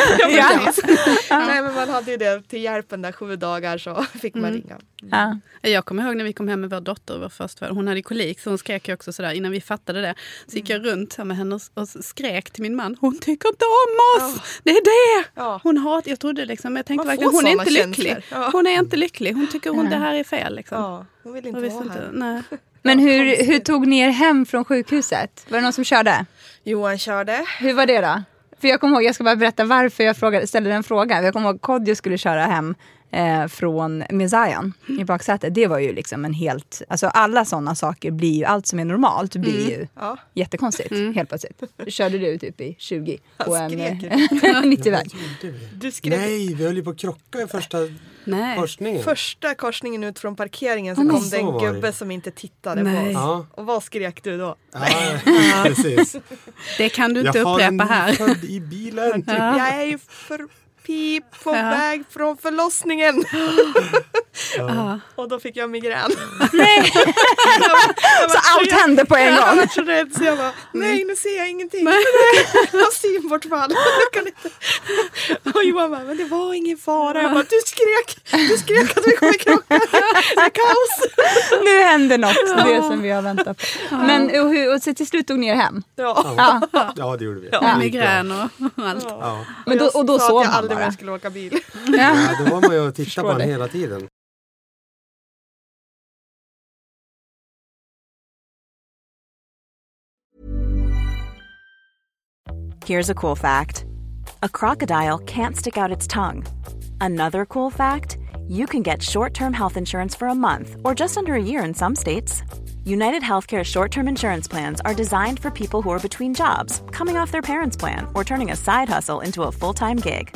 Ja. Nej, men man hade ju det till hjälpen där sju dagar så fick man Mm. ringa. Ja. Jag kommer ihåg när vi kom hem med vår dotter, vår första, hon hade kolik så hon skrek ju också sådär innan vi fattade det. Så gick jag runt med henne och, skrek till min man, hon tycker inte om oss! Det är det! Ja. Hon hat, jag trodde liksom, jag tänkte verkligen hon är inte lycklig. känslor. Ja. Hon är inte lycklig, hon tycker hon det här är fel. Liksom. Ja, hon vill inte vara inte, här. nej. Men hur, hur tog ni er hem från sjukhuset? Var det någon som körde? Johan körde. Hur var det då? För jag kommer ihåg, jag ska bara berätta varför jag frågade, ställde den frågan. Jag kommer ihåg Kodjo skulle köra hem eh, från med Zion i baksätet. Det var ju liksom en helt, alltså alla sådana saker blir ju, allt som är normalt blir ju Ja. jättekonstigt helt plötsligt. Körde du typ i 20 på en skrek eh, 90-väg? Vad gjorde vi? Du skrev Nej, vi höll ju på att krocka i första nej. korsningen. första korsningen ut från parkeringen så men kom så det en det. gubbe som inte tittade på Nej. oss. Ja, Och vad skrek du då? ja precis. Det kan du inte Jag har en upprepa här. nyfödd i bilen. Typ, Jag är ju förbi på Ja. väg från förlossningen. Ja. Och då fick jag migrän. Så allt hände på en Jag gång? var så rädd så jag bara, nej nu ser jag ingenting. Jag har synbortfall. Jag. Och Johan bara, men det var ingen fara. Jag bara, du skrek, du skrek att vi kommer krocka. Det är kaos. Nu händer något, det som vi har väntat på. Men och, hur- och så till slut tog ni er hem? Ja. Ja. Ja, det gjorde vi. Bra. migrän och allt. Ja. Men då, och då sov att jag skulle åka bil. Ja. Ja, då var man ju och tittade på honom hela tiden. Here's a cool fact a crocodile can't stick out its tongue. Another cool fact you can get short term health insurance for a month or just under a year in some states. United Healthcare short term insurance plans are designed for people who are between jobs, coming off their parents' plan, or turning a side hustle into a full time gig.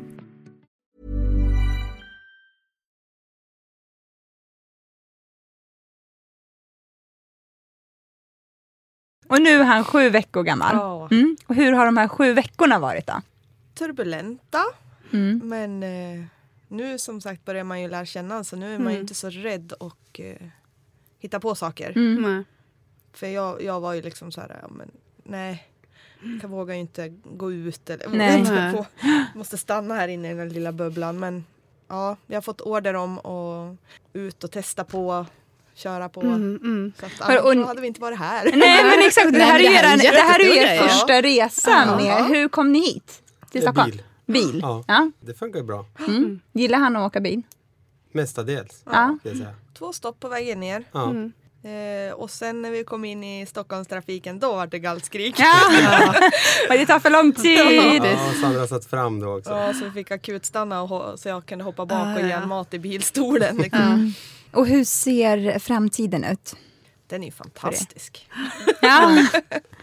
Och nu är han sju veckor gammal. Ja. Mm. Och hur har de här sju veckorna varit då? Turbulenta. Mm. Men eh, nu som sagt börjar man ju lära känna så nu är man ju Mm. inte så rädd och eh, hitta på saker. Mm. För jag, jag var ju liksom så här, ja, men nej. Jag vågar ju inte gå ut eller Nej. inte Nej. få, måste stanna här inne i den lilla bubblan. Men ja, jag har fått order om att ut och testa på, köra på. Mm, mm. Så att annars och- hade vi inte varit här. Nej men exakt, det här är det här är er första resa Ja. med. Hur kom ni hit? Till Stockholm? bil. Bil? Ja. Ja. Det funkar bra. Mm. Gillar han att åka bil? Mestadels. Ja. Två stopp på vägen ner. Ja. Mm. Eh, och sen när vi kom in i Stockholmstrafiken då var det gallskrik. Ja. Men det tar för lång tid. Ja, Sandra satt fram då också. Ja, så vi fick akutstanna och så jag kunde hoppa bak Ah, och ge ja. en mat i bilstolen. Liksom. Och hur ser framtiden ut? Den är ju fantastisk. Ja,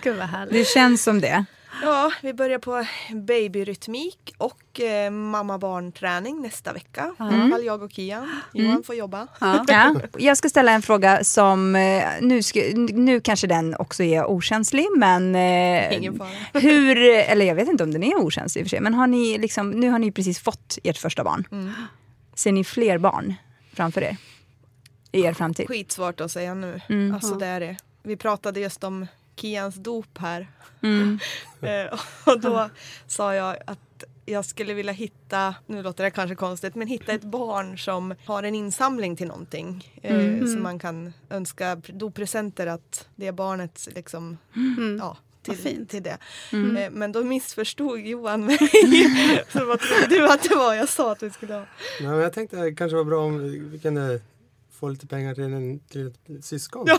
Gud vad härligt. det känns som det. Ja, vi börjar på babyrytmik och eh, mamma-barn-träning nästa vecka. I alla fall jag och Kian. Johan får jobba. Ja. Ja. Jag ska ställa en fråga som, eh, nu, ska, nu kanske den också är okänslig, men eh, Ingen fara. hur, eller jag vet inte om den är okänslig i och för sig, men har ni liksom, nu har ni precis fått ert första barn. Mm. Ser ni fler barn framför er? I er framtid? Skitsvårt att säga nu. Mm. Alltså det är det. Vi pratade just om Kians dop här. Mm. Eh, och då sa jag att jag skulle vilja hitta, nu låter det kanske konstigt, men hitta ett barn som har en insamling till någonting. Eh, Mm. Så man kan önska doppresenter att det barnet liksom, Mm. ja, till, fint. till det. Mm. Eh, Men då missförstod Johan mig. så vad trodde du att det var jag sa att vi skulle ha? Nej, men jag tänkte att det kanske var bra om vi kunde få lite pengar till, en, till ett syskon. Ah,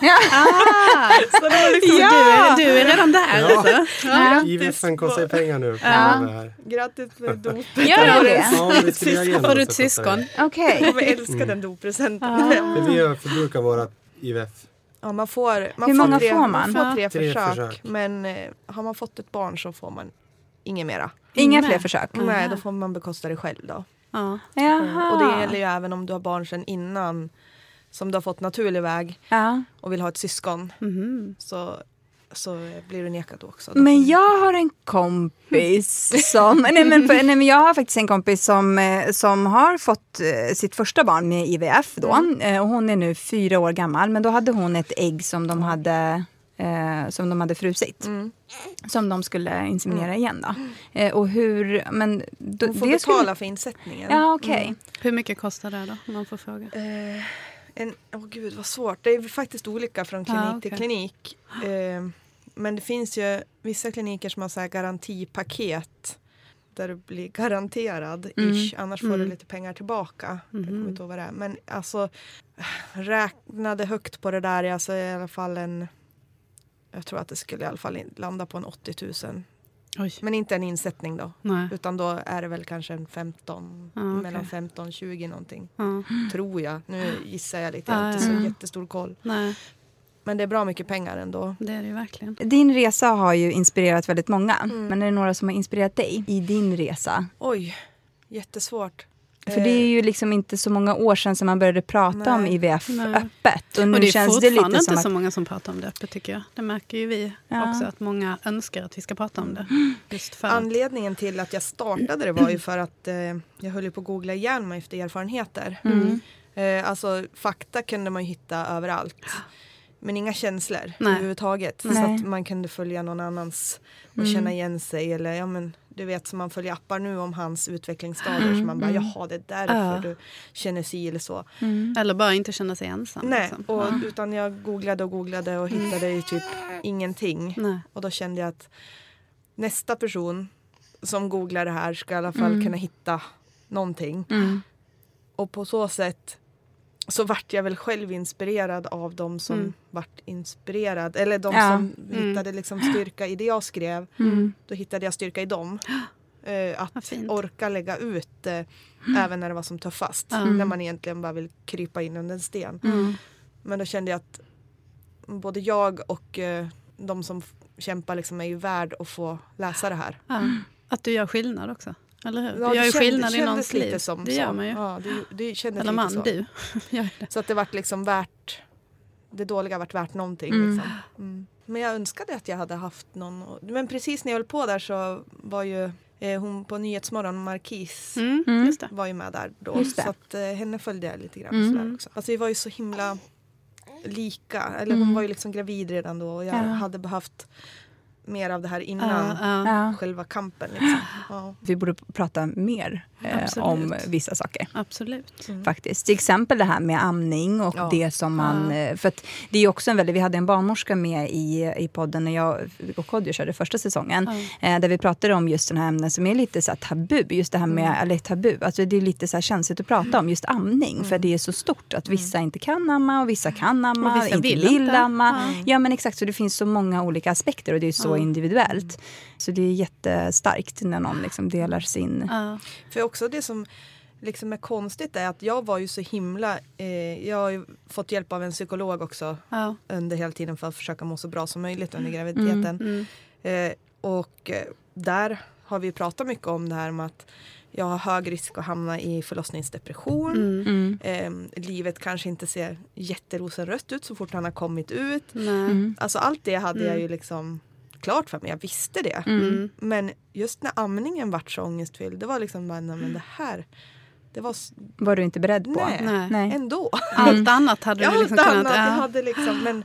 Så det var liksom, Ja! du, är, du är redan där Ja. alltså? Ja. IVFen kostar ju pengar nu. Ja. här. Grattis med dopet. Gör det? Ja, vi igen Får du ett syskon? Okej. Jag kommer älska den doppresenten. Men vi har förbrukat våra IVF. Ja, man får, man Hur får många tre, får man? får tre, Tre försök, försök. Men eh, har man fått ett barn så får man inget mera. Inga Nej. fler försök? Nej, då får man bekosta det själv då. Ja. Jaha. Och det gäller ju även om du har barn sedan innan som du har fått naturlig väg Ja. och vill ha ett syskon. Mhm. Så, så blir du nekad då också. Men jag har en kompis som... nej, men, nej, men jag har faktiskt en kompis som, eh, som har fått eh, sitt första barn med IVF. Då. Eh, Och hon är nu fyra år gammal. Men då hade hon ett ägg som de hade, eh, som de hade frusit. Mm. Som de skulle inseminera igen. Då. Eh, och hur... Men, då, Hon får det betala skulle- för insättningen. Ja, okej. Hur mycket kostar det då? Om man får fråga. Eh, en, åh gud vad svårt. Det är faktiskt olika från klinik Ja, till okej. klinik. Eh, men det finns ju vissa kliniker som har så garantipaket. Där du blir garanterad. Mm. Ish, annars får du Mm. lite pengar tillbaka. Jag kommer Mhm. inte ihåg vad det är. Men alltså räknade högt på det där. Alltså i alla fall en. Jag tror att det skulle i alla fall landa på en 80 000 Oj. Men inte en insättning då. Nej. Utan då är det väl kanske en 15, Ja, okej. mellan 15 och 20 någonting. Ja. Tror jag. Nu gissar jag lite, jag har inte ja. så jättestor koll. Nej, Men det är bra mycket pengar ändå. det är det ju verkligen. Din resa har ju inspirerat väldigt många. Mm. Men är det några som har inspirerat dig i din resa? Oj, jättesvårt. För det är ju liksom inte så många år sedan som man började prata om Nej. IVF Nej. öppet. Och nu Och det är känns det fortfarande lite som inte att... så många som pratar om det öppet tycker jag. Det märker ju vi Ja. också att många önskar att vi ska prata om det. Just för att, Anledningen till att jag startade det var ju för att eh, jag höll ju på att googla ihjäl mig efter erfarenheter. Mm. Eh, alltså fakta kunde man ju hitta överallt. Men inga känslor Nej. överhuvudtaget. Så Nej. att man kunde följa någon annans och Mm. känna igen sig. Eller ja men du vet som man följer appar nu om hans utvecklingsstadier. Så man bara jaha det är därför Ja. du känner si eller så. Mm. Eller bara inte känna sig ensam. Nej, liksom. och, Ja. utan jag googlade och googlade och hittade ju typ ingenting. Nej. Och då kände jag att nästa person som googlar det här ska i alla fall kunna hitta någonting. Mm. Och på så sätt så vart jag väl själv inspirerad av de som Mm. vart inspirerad. Eller de Ja. som Mm. hittade liksom styrka i det jag skrev. Mm. Då hittade jag styrka i dem. Eh, att orka lägga ut eh, även när det var som tuffast. Mm. När man egentligen bara vill krypa in under en sten. Mm. Men då kände jag att både jag och eh, de som kämpar liksom är ju värd att få läsa det här. Ja. Att du gör skillnad också. Eller hur? Ja, det gör ju skillnad i kändes någons lite liv. som det så. gör man ju. Ja, det, det kändes Eller lite man, så. du. Så att det vart liksom värt det dåliga vart värt någonting. Mm. Liksom. Mm. Men jag önskade att jag hade haft någon. Men precis när jag höll på där så var ju eh, hon på Nyhetsmorgon, Markis, Mm, Mm. Var ju med där då. Så att eh, henne följde jag lite grann. Mm. Sådär också. Alltså vi var ju så himla lika. Eller hon Mm. var ju liksom gravid redan då och jag Ja. hade behövt mer av det här innan ja. Ja. själva kampen. Liksom. Ja. Vi borde prata mer eh, om vissa saker. Absolut. faktiskt. Till exempel det här med amning och Ja. det som man... Eh, För att det är också en väldigt, vi hade en barnmorska med i, i podden när jag och Kodjo körde första säsongen. Eh, där vi pratade om just den här ämnen som är lite så här tabu. Just det här med, Mm. eller tabu, alltså det är lite så här känsligt att prata om just amning. För det är så stort att vissa inte kan amma och vissa kan amma, Mm. Och vissa inte vill vill, inte. amma. Ja men exakt, så det finns så många olika aspekter och det är så Ja. individuellt. Så det är jättestarkt när någon liksom delar sin... Ja. För också det som liksom är konstigt är att jag var ju så himla... Eh, jag har ju fått hjälp av en psykolog också Ja. under hela tiden för att försöka må så bra som möjligt under graviditeten. Mm. Eh, och eh, där har vi pratat mycket om det här med att jag har hög risk att hamna i förlossningsdepression. Mm. Mm. Eh, livet kanske inte ser jätterosenrött ut så fort han har kommit ut. Mm. Alltså allt det hade jag Mm. ju liksom klart för mig. Jag visste det. Mm. Men just när amningen vart så ångestfylld, det var liksom bara, nej men det här, det var Var du inte beredd på? Nej. Ändå. Allt annat hade du liksom allt kunnat... annat, jag Ja. hade liksom, men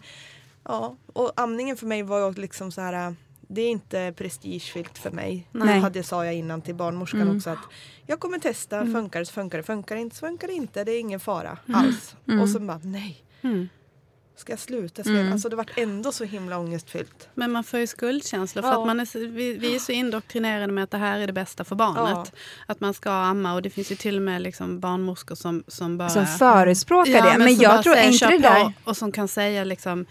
ja. Och amningen för mig var ju liksom så här, det är inte prestigefyllt för mig. Nej. Det hade, sa jag innan till barnmorskan Mm. också att jag kommer testa, Mm. funkar det så funkar det, funkar det inte så funkar det inte, det är ingen fara alls. Mm. Och så bara nej, Mm. Ska jag sluta? Ska jag? Mm. Alltså det vart ändå så himla ångestfyllt. Men man får ju skuldkänslor för Ja. att man är, vi, vi är så indoktrinerade med att det här är det bästa för barnet. Att man ska amma och det finns ju till och med liksom barnmorskor som, som bara... Som förespråkar Ja, det. Men, som bara jag tror säger, inte "Kör det på", där... Och som kan säga liksom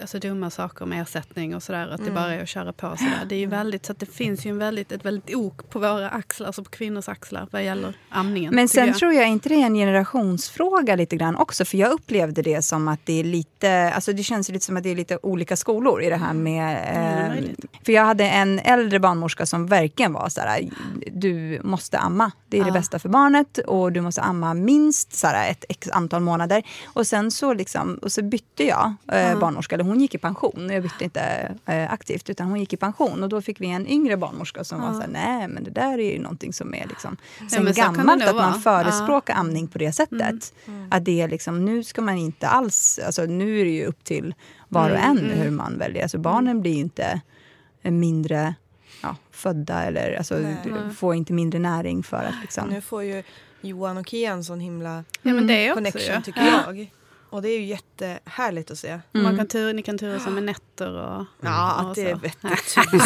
alltså dumma saker om ersättning och sådär. Att det Mm. bara är att köra på sådär. Det är ju väldigt, så det finns ju en väldigt, ett väldigt ok på våra axlar, alltså på kvinnors axlar vad gäller amningen. Men sen jag. tror jag inte det är en generationsfråga lite grann också. För jag upplevde det som att det är lite, alltså det känns lite som att det är lite olika skolor i det här med... det är Eh, för jag hade en äldre barnmorska som verkligen var så här, du måste amma. Det är det Ja. bästa för barnet och du måste amma minst så här, ett x antal månader. Och sen så, liksom, och så bytte jag eh, Ja. barnmorska, hon gick i pension. Jag bytte inte eh, aktivt utan hon gick i pension. Och då fick vi en yngre barnmorska som Ja. var så här, nej men det där är ju någonting som är liksom sen det gammalt att man förespråkar amning på det sättet. Mm. Att det är liksom, nu ska man inte alls, alltså nu är det ju upp till var och Mm, en mm. hur man väljer. Alltså barnen blir ju inte mindre ja, födda eller alltså, Nej. du får inte mindre näring för att liksom... Nu får ju Johan och Kia en sån himla Ja men det är också connection tycker Ja. jag. Och det är ju jättehärligt att se. Man kan tur, ni kan turas om med nätter och... Ja, och att det är vettigt. Ja, det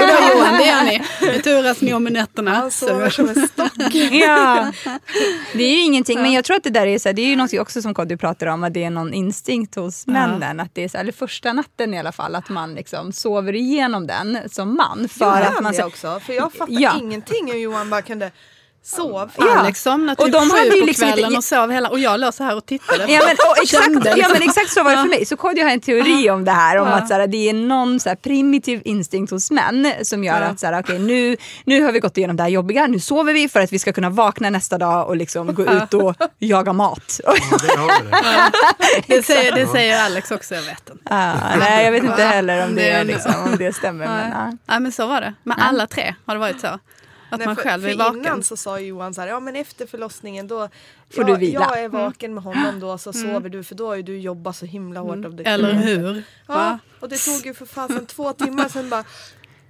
är Johan, det gör ni. Det turas ni om med nätterna. Han sover som en stock. Ja. Det är ju ingenting, men jag tror att det där är så här, det är ju något också som Kodjo pratar om, att det är någon instinkt hos männen. Att det är så här, eller första natten i alla fall, att man liksom sover igenom den som man. För För att man det så, också. För jag fattar Ja. ingenting hur Johan bara kunde sova. Ja. Alex somnade Och typ de hade sju ju på liksom inte- kvällen och sov hela... Och jag låg så här och tittade. Ja men, och exakt, ja liksom. men exakt så var det för mig. Så Kodjo har en teori om det här. Om Ja. att så här, det är någon så här, primitiv instinkt hos män som gör Ja. att så här, okay, nu, nu har vi gått igenom det här jobbiga. Nu sover vi för att vi ska kunna vakna nästa dag och liksom gå ut och jaga mat. Ja, det har vi det. Det säger, det säger Alex också, jag vet inte. Nej, jag vet inte heller om det, liksom, om det stämmer. Men. Ja, men så var det. Med alla tre har det varit så. Att Nej, man för, själv är vaken. Innan så sa Johan så här, ja men efter förlossningen då Får jag, du vila. jag är vaken med honom då så sover du för då har ju du jobbat så himla hårt. Av det. Eller hur? Ja, Va? och det tog ju för fasen två timmar sen bara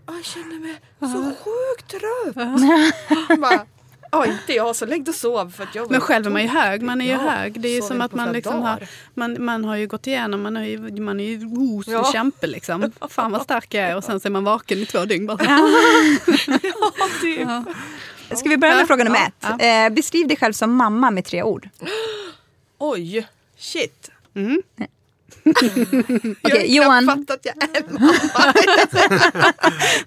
"Ah, jag känner mig så sjukt trött. bara, Ja inte jag så lägg dig och sov för att jag Men själv är man ju tom." hög. Man är ju Ja, hög. Det är ju som att man liksom har, man, man har ju gått igenom, man, har ju, man är ju hos och Ja. kämpe liksom. Fan vad stark jag är och sen så är man vaken i två dygn bara. Ja, typ. Ska vi börja med fråga nummer ja, ett? Eh, beskriv dig själv som mamma med tre ord. Oj, shit. Okej, jag har Johan. knappt fattat att jag är mamma.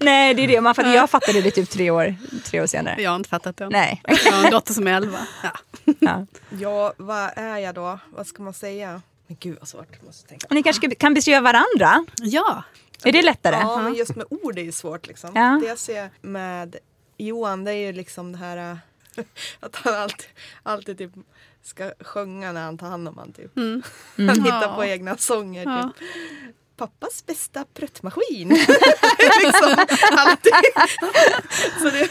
Nej, det är det. Man fattade, jag fattade det typ tre år, tre år senare. Jag har inte fattat det. Nej. Jag har en dotter som är elva. Ja. Ja. ja, vad är jag då? Vad ska man säga? Men gud vad svårt. Jag Måste tänka. Ni kanske kan beskriva varandra? ja. Är det lättare? Ja, men just med ord är ju svårt liksom. Ja. Det jag ser med Johan det är ju liksom det här äh, att han alltid, alltid typ ska sjunga när han tar hand om han typ. Han hittar Ja. på egna sånger Ja. typ. Pappas bästa pruttmaskin. liksom, alltid. Så det,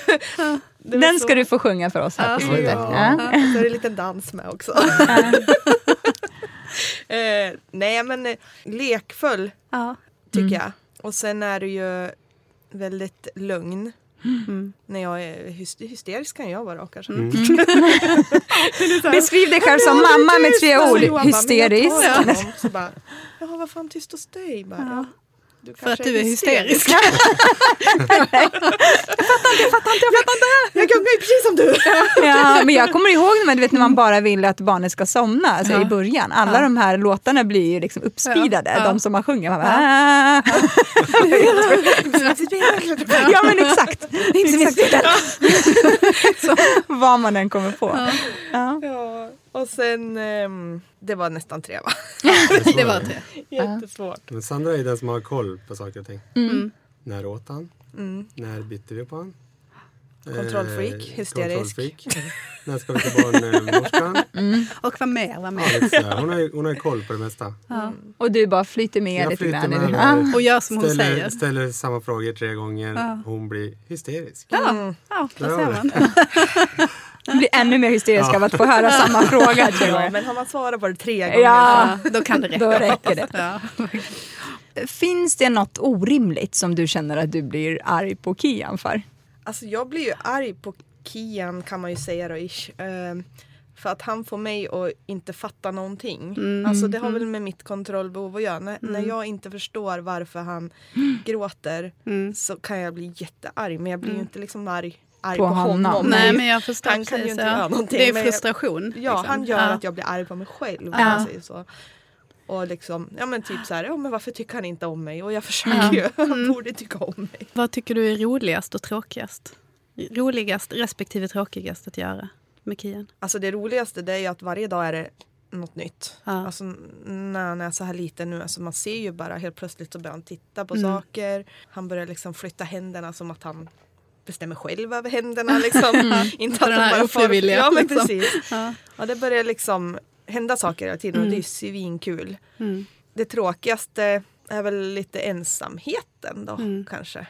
det Den så- ska du få sjunga för oss här på slutet. Ja, Ja. så är det en liten dans med också. eh, nej men eh, lekfull tycker jag. Och sen är du ju väldigt lugn. När jag är hys- hysterisk kan jag vara kanske. Beskriv dig själv som mamma med tre ord. Hysterisk. bara, Jaha vad fan tyst hos dig? Bara, ja. Du För att du är hysterisk. Jag gungar ju precis som du. Ja, men jag kommer ihåg när man, du vet, när man bara vill att barnet ska somna alltså i början. Alla de här låtarna blir ju liksom uppspeedade, Ja. de som man sjunger. Man bara, "Ah." ja men exakt. exakt. Vad man än kommer på. Ja. Ja, och sen, ehm, det var nästan tre va? Det var tre. Jättesvårt. Men Sandra är den som har koll på saker och ting. Mm. När åt han? När bytte vi på han? Kontrollfreak, Eh, hysterisk. kontrollfreak. När ska vi till barnmorskan? Och vad mer? Vad mer? Ja, sådär. hon, har, ju- hon har ju koll på det mesta. Och du bara flyter med Jag lite flyter grann. i med det. Ja. Och gör som hon ställer, säger. ställer samma frågor tre gånger. Ja. Hon blir hysterisk. Ja, ja Där ser man. Man blir ännu mer hysterisk Ja. av att få höra samma fråga. Ja, men har man svarat på det tre gånger Ja. Då kan det räcka. Då räcker det. Ja. Finns det något orimligt som du känner att du blir arg på Kian för? Alltså jag blir ju arg på Kian kan man ju säga då ish. Ehm, för att han får mig att inte fatta någonting. Alltså det har väl med mitt kontrollbehov att göra. När, när jag inte förstår varför han gråter så kan jag bli jättearg. Men jag blir ju inte liksom arg, arg På på, honom. honom. Nej, men jag förstår Han kan ju inte ja. göra någonting, Det är frustration. Ja, liksom. han gör Ja. att jag blir arg på mig själv. Ja. man säger så. Och liksom, ja men typ så här, ja men varför tycker han inte om mig? Och jag försöker ju, han borde tycka om mig. Vad tycker du är roligast och tråkigast? Roligast respektive tråkigast att göra med Kian? Alltså det roligaste det är ju att varje dag är det något nytt. Ja. Alltså när han är så här liten nu, alltså man ser ju bara helt plötsligt så börjar han titta på Mm. saker. Han börjar liksom flytta händerna som att han bestämmer själv över händerna liksom. Inte Mm. den här far- ofrivilliga, Ja men liksom. precis. Ja. Ja, det börjar liksom hända saker hela tiden och det är ju svinkul. Mm. Det tråkigaste är väl lite ensamheten då Mm. kanske.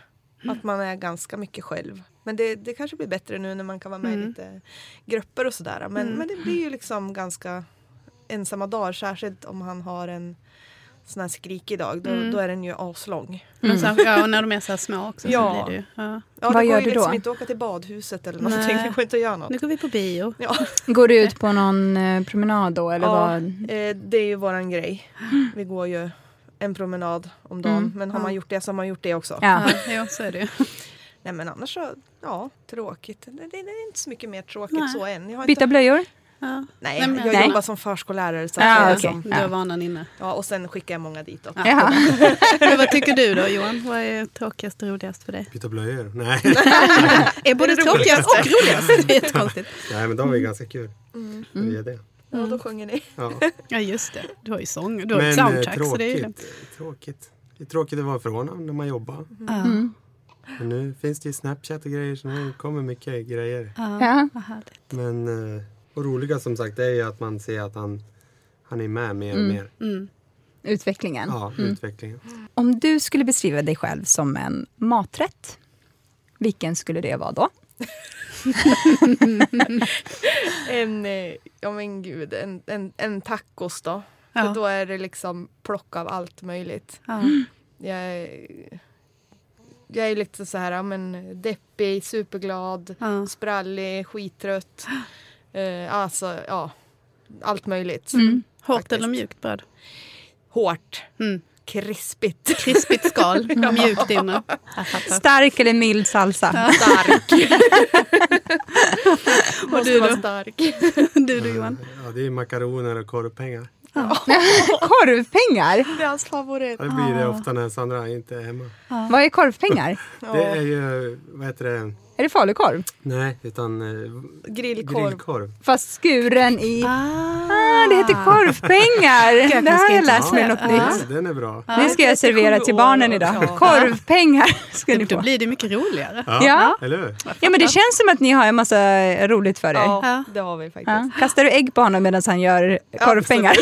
Att man är ganska mycket själv. Men det, det kanske blir bättre nu när man kan vara med Mm. i lite grupper och sådär. Men, men det blir ju liksom ganska ensamma dagar. Särskilt om han har en sån här skrikig dag, då, Mm. då är den ju aslång. Men så, ja, och när de är så här små också Ja. så blir det ju. Ja. Ja, Vad det gör går ju du liksom då? inte åka till badhuset eller någonting. Det går inte att göra något. Nu går vi på bio. Ja. Går du ut på någon eh, promenad då? Eller Ja, vad? eh, det är ju våran grej. Vi går ju en promenad om dagen. Mm. Men har man gjort det så har man gjort det också. Ja. Ja, så är det ju. Nej men annars så, ja, tråkigt. Det, det, det är inte så mycket mer tråkigt Nej. så än. Jag har Byta inte, blöjor? Ja. nej, Nej, men- jag Nej. jobbar som förskollärare. Så att Ja, jag är okej. som, Du har vanan inne. ja, och sen skickar jag många dit. Då. Ja. Men vad tycker du då Johan? Vad är tråkigast och roligast för dig? Byta blöjor? Nej. Är både tråkigast och roligast. Det är jättekonstigt. Nej, men de är ganska kul. Mm. Det är det. Ja, då sjunger ni. Ja. Ja just det, du har ju sång, du har Men ett eh, soundtrack. Så det är ju tråkigt, tråkigt. Det är tråkigt att vara ifrån när man jobbar. Ja. Mm. Men nu finns det ju Snapchat och grejer så nu kommer mycket grejer. Ja, Ja. vad härligt. Men eh, och roliga som sagt det är ju att man ser att han, han är med mer och Mm. mer. Mm. Utvecklingen. Ja, utvecklingen. Om du skulle beskriva dig själv som en maträtt, vilken skulle det vara då? En, eh, ja men gud, en, en, en tacos då. Ja. För då är det liksom plock av allt möjligt. Ja. Jag är, jag är lite så här, ja, men deppig, superglad, Ja. sprallig, skittrött. Eh, alltså, ja. Allt möjligt. Mm. Hårt Faktiskt. eller mjukt bröd? Hårt. Mm. Krispigt. Krispigt skal, mjukt inne. Stark eller mild salsa? Stark. Måste du då? stark. Du då Johan? Ja, det är makaroner och korvpengar. Korvpengar? Det är hans favorit. Ja, det blir det ofta när Sandra inte är hemma. Vad är korvpengar? Det är ju, vad heter det? Är det falukorv? Nej, utan eh, Grillkorv. grillkorv. Fast skuren i... Ah, Ah, det heter korvpengar! Det har jag lärt mig något ja, nytt. den är bra. Det ska jag servera till barnen idag. Ja. Korvpengar ska ni Då få. blir det mycket roligare. Ja, Ja. eller hur? Ja, men det känns som att ni har en massa roligt för er. Ja, det har vi faktiskt. Ja. Kastar du ägg på honom medan han gör korvpengar?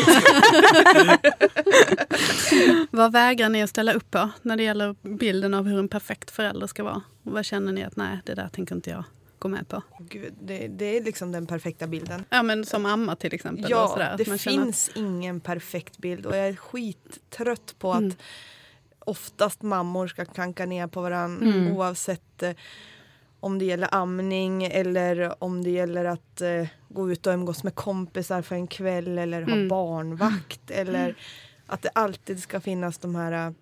Vad vägrar ni att ställa upp på när det gäller bilden av hur en perfekt förälder ska vara? Och vad känner ni att nej, det där tänker inte jag gå med på? Gud, det, det är liksom den perfekta bilden. Ja, men som mamma till exempel. Ja, sådär. det finns ingen perfekt bild och jag är skittrött på att Mm. oftast mammor ska klanka ner på varandra Mm. oavsett eh, om det gäller amning eller om det gäller att eh, gå ut och umgås med kompisar för en kväll eller ha Mm. barnvakt eller att det alltid ska finnas de här eh,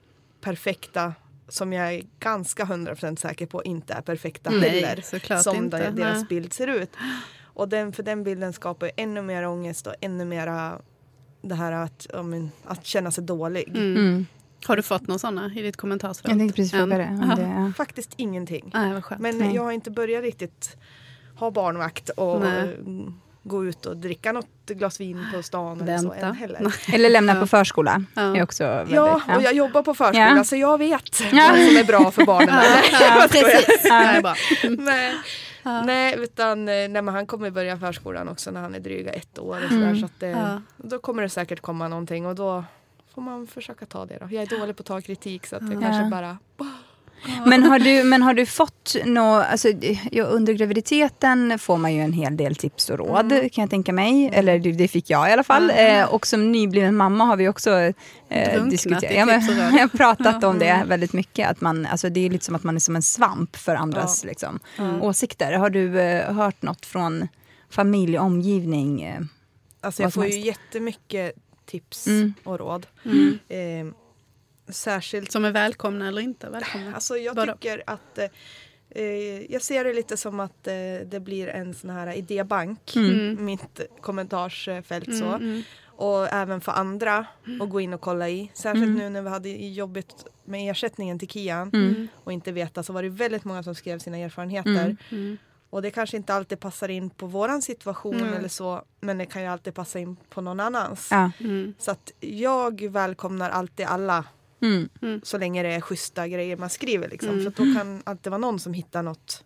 perfekta som jag är ganska 100% säker på inte är perfekta Nej, heller. som inte. de- deras Nej. bild ser ut. Och den, för den bilden skapar ju ännu mer ångest och ännu mera det här att, men, att känna sig dålig. Mm. Mm. Har du fått några sådana i ditt kommentarsfält? Jag tänkte precis fråga det. Det ja. Faktiskt ingenting. Nej. Men Nej. jag har inte börjat riktigt ha barnvakt och Nej. Gå ut och dricka något glas vin på stan eller så än heller. Eller lämna på förskola. Ja. är också väldigt, Ja, och jag jobbar på förskola Ja. så jag vet Ja. vad som är bra för barnen. Ja, precis. Nej, Ja. nej, utan eh, nej, men han kommer börja förskolan också när han är dryga ett år. Och sådär, Mm. så att, det, Ja. Då kommer det säkert komma någonting och då får man försöka ta det. Då. Jag är dålig på att ta kritik så att jag Ja. kanske bara... Men har du, men har du fått något, alltså, ja, under graviditeten får man ju en hel del tips och råd Mm. kan jag tänka mig. Eller det, det fick jag i alla fall. Mm. Eh, och som nybliven mamma har vi också eh, diskuterat. Ja, men, jag har pratat Ja. om det Mm. väldigt mycket. Att man, alltså, det är lite som att man är som en svamp för andras liksom, Mm. åsikter. Har du eh, hört något från familj, omgivning? Eh? Alltså jag får ju jättemycket tips Mm. och råd. Mm. Särskilt Som är välkomna eller inte välkomna? Alltså jag Vadå? tycker att eh, eh, jag ser det lite som att eh, det blir en sån här idébank, Mm. mitt kommentarsfält Mm, så. mm. Och även för andra att gå in och kolla i. Särskilt Mm. nu när vi hade jobbigt med ersättningen till Kian Mm. och inte veta så var det väldigt många som skrev sina erfarenheter. Mm. Mm. Och det kanske inte alltid passar in på våran situation Mm. eller så men det kan ju alltid passa in på någon annans. Ja. Mm. Så att jag välkomnar alltid alla Mm. så länge det är schyssta grejer man skriver. Liksom. Mm. För att då kan alltid vara någon som hittar något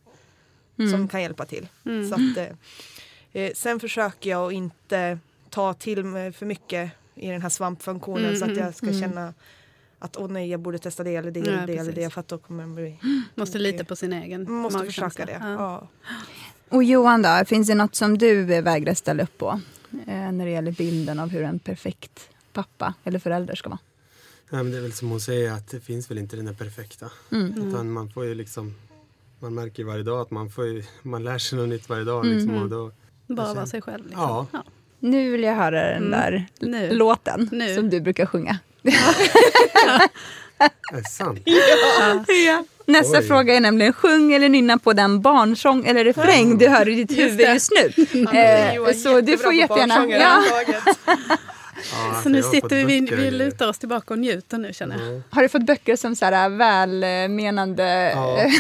Mm. som kan hjälpa till. Mm. Så att, eh, eh, sen försöker jag att inte ta till mig för mycket i den här svampfunktionen Mm, så att mm, jag ska mm. känna att åh nej jag borde testa det eller det Ja, eller det eller det för att då kommer det bli... Måste lita på sin egen Man måste magkänsla. försöka det. Ja. Ja. Och Johan då, finns det något som du eh, vägrar ställa upp på? Eh, när det gäller bilden av hur en perfekt pappa eller förälder ska vara? Ja, men det är väl som hon säger att det finns väl inte den där perfekta. Mm. Utan man får ju liksom, man märker ju varje dag att man, får ju, man lär sig något nytt varje dag. Mm. Liksom, och då, Bara vara sig själv. Liksom. Ja. Nu vill jag höra den Mm. där Nu. låten Nu. som du brukar sjunga. är det sant? Ja. Nästa Oj. fråga är nämligen, sjung eller nynna på den barnsång eller refräng du hör i ditt huvud det. just nu. Eh, så du jättebra får jättegärna... Ja. Ja, Så nu sitter vi, vi, lutar oss tillbaka och njuter nu känner jag. Ja. Har du fått böcker som så här välmenande... Ja,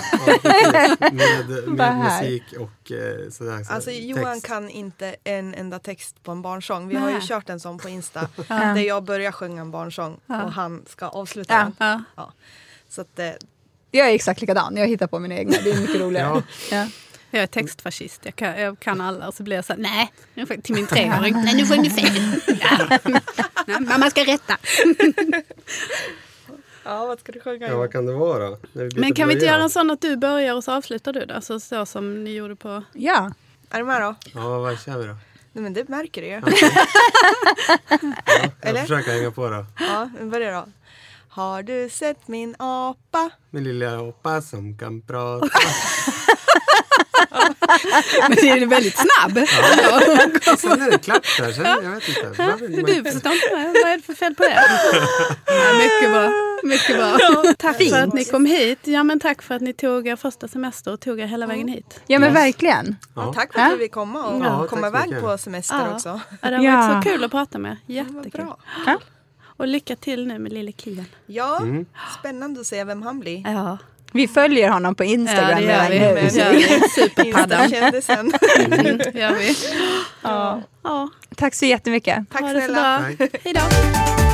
ja, med, med musik och eh, sådär. Så Alltså Johan text. kan inte en enda text på en barnsång. Vi har ju Nej. kört en sån på Insta där jag börjar sjunga en barnsång och han ska avsluta Ja. den. Ja. Så att, eh, Jag är exakt likadan, jag hittar på mina egna. Det är mycket roligare. Ja. Ja. Jag är textfascist, jag kan, jag kan alla och så blir jag så här, nej, nu får- till min treåring, nej nu sjöng du fel. Ja. Nej, mamma ska rätta. ja, vad ska du sjunga? Ja, vad kan det vara? Men kan vi inte göra en sån att du börjar och så avslutar du då? Så, så som ni gjorde på... ja. Är du med då? Ja, vad kör vi då? Nej, men det märker du ju. Jag Eller? försöker hänga på då. Ja, men börja då. Har du sett min apa? Min lilla apa som kan prata. Men det är väldigt snabb. Sen är det klart där. Sen, jag vet inte. Du förstår inte, vad är det för fel på det? Ja, mycket bra. Mycket bra. tack för att ni kom hit. Ja, men tack för att ni tog er första semester och tog er hela vägen hit. ja, men verkligen. Ja. Tack för att Ja. vi fick komma och Ja, komma iväg på semester också. Ja, det har Ja. varit så kul att prata med. Jättekul. bra. Ja. Och lycka till nu med lille Kian. Ja, Mm. spännande att se vem han blir. Ja, Vi följer honom på Instagram ja det gör vi. redan nu. Superpaddan. Mm. Ja. Ja, Tack så jättemycket. Tack snälla. Hej då.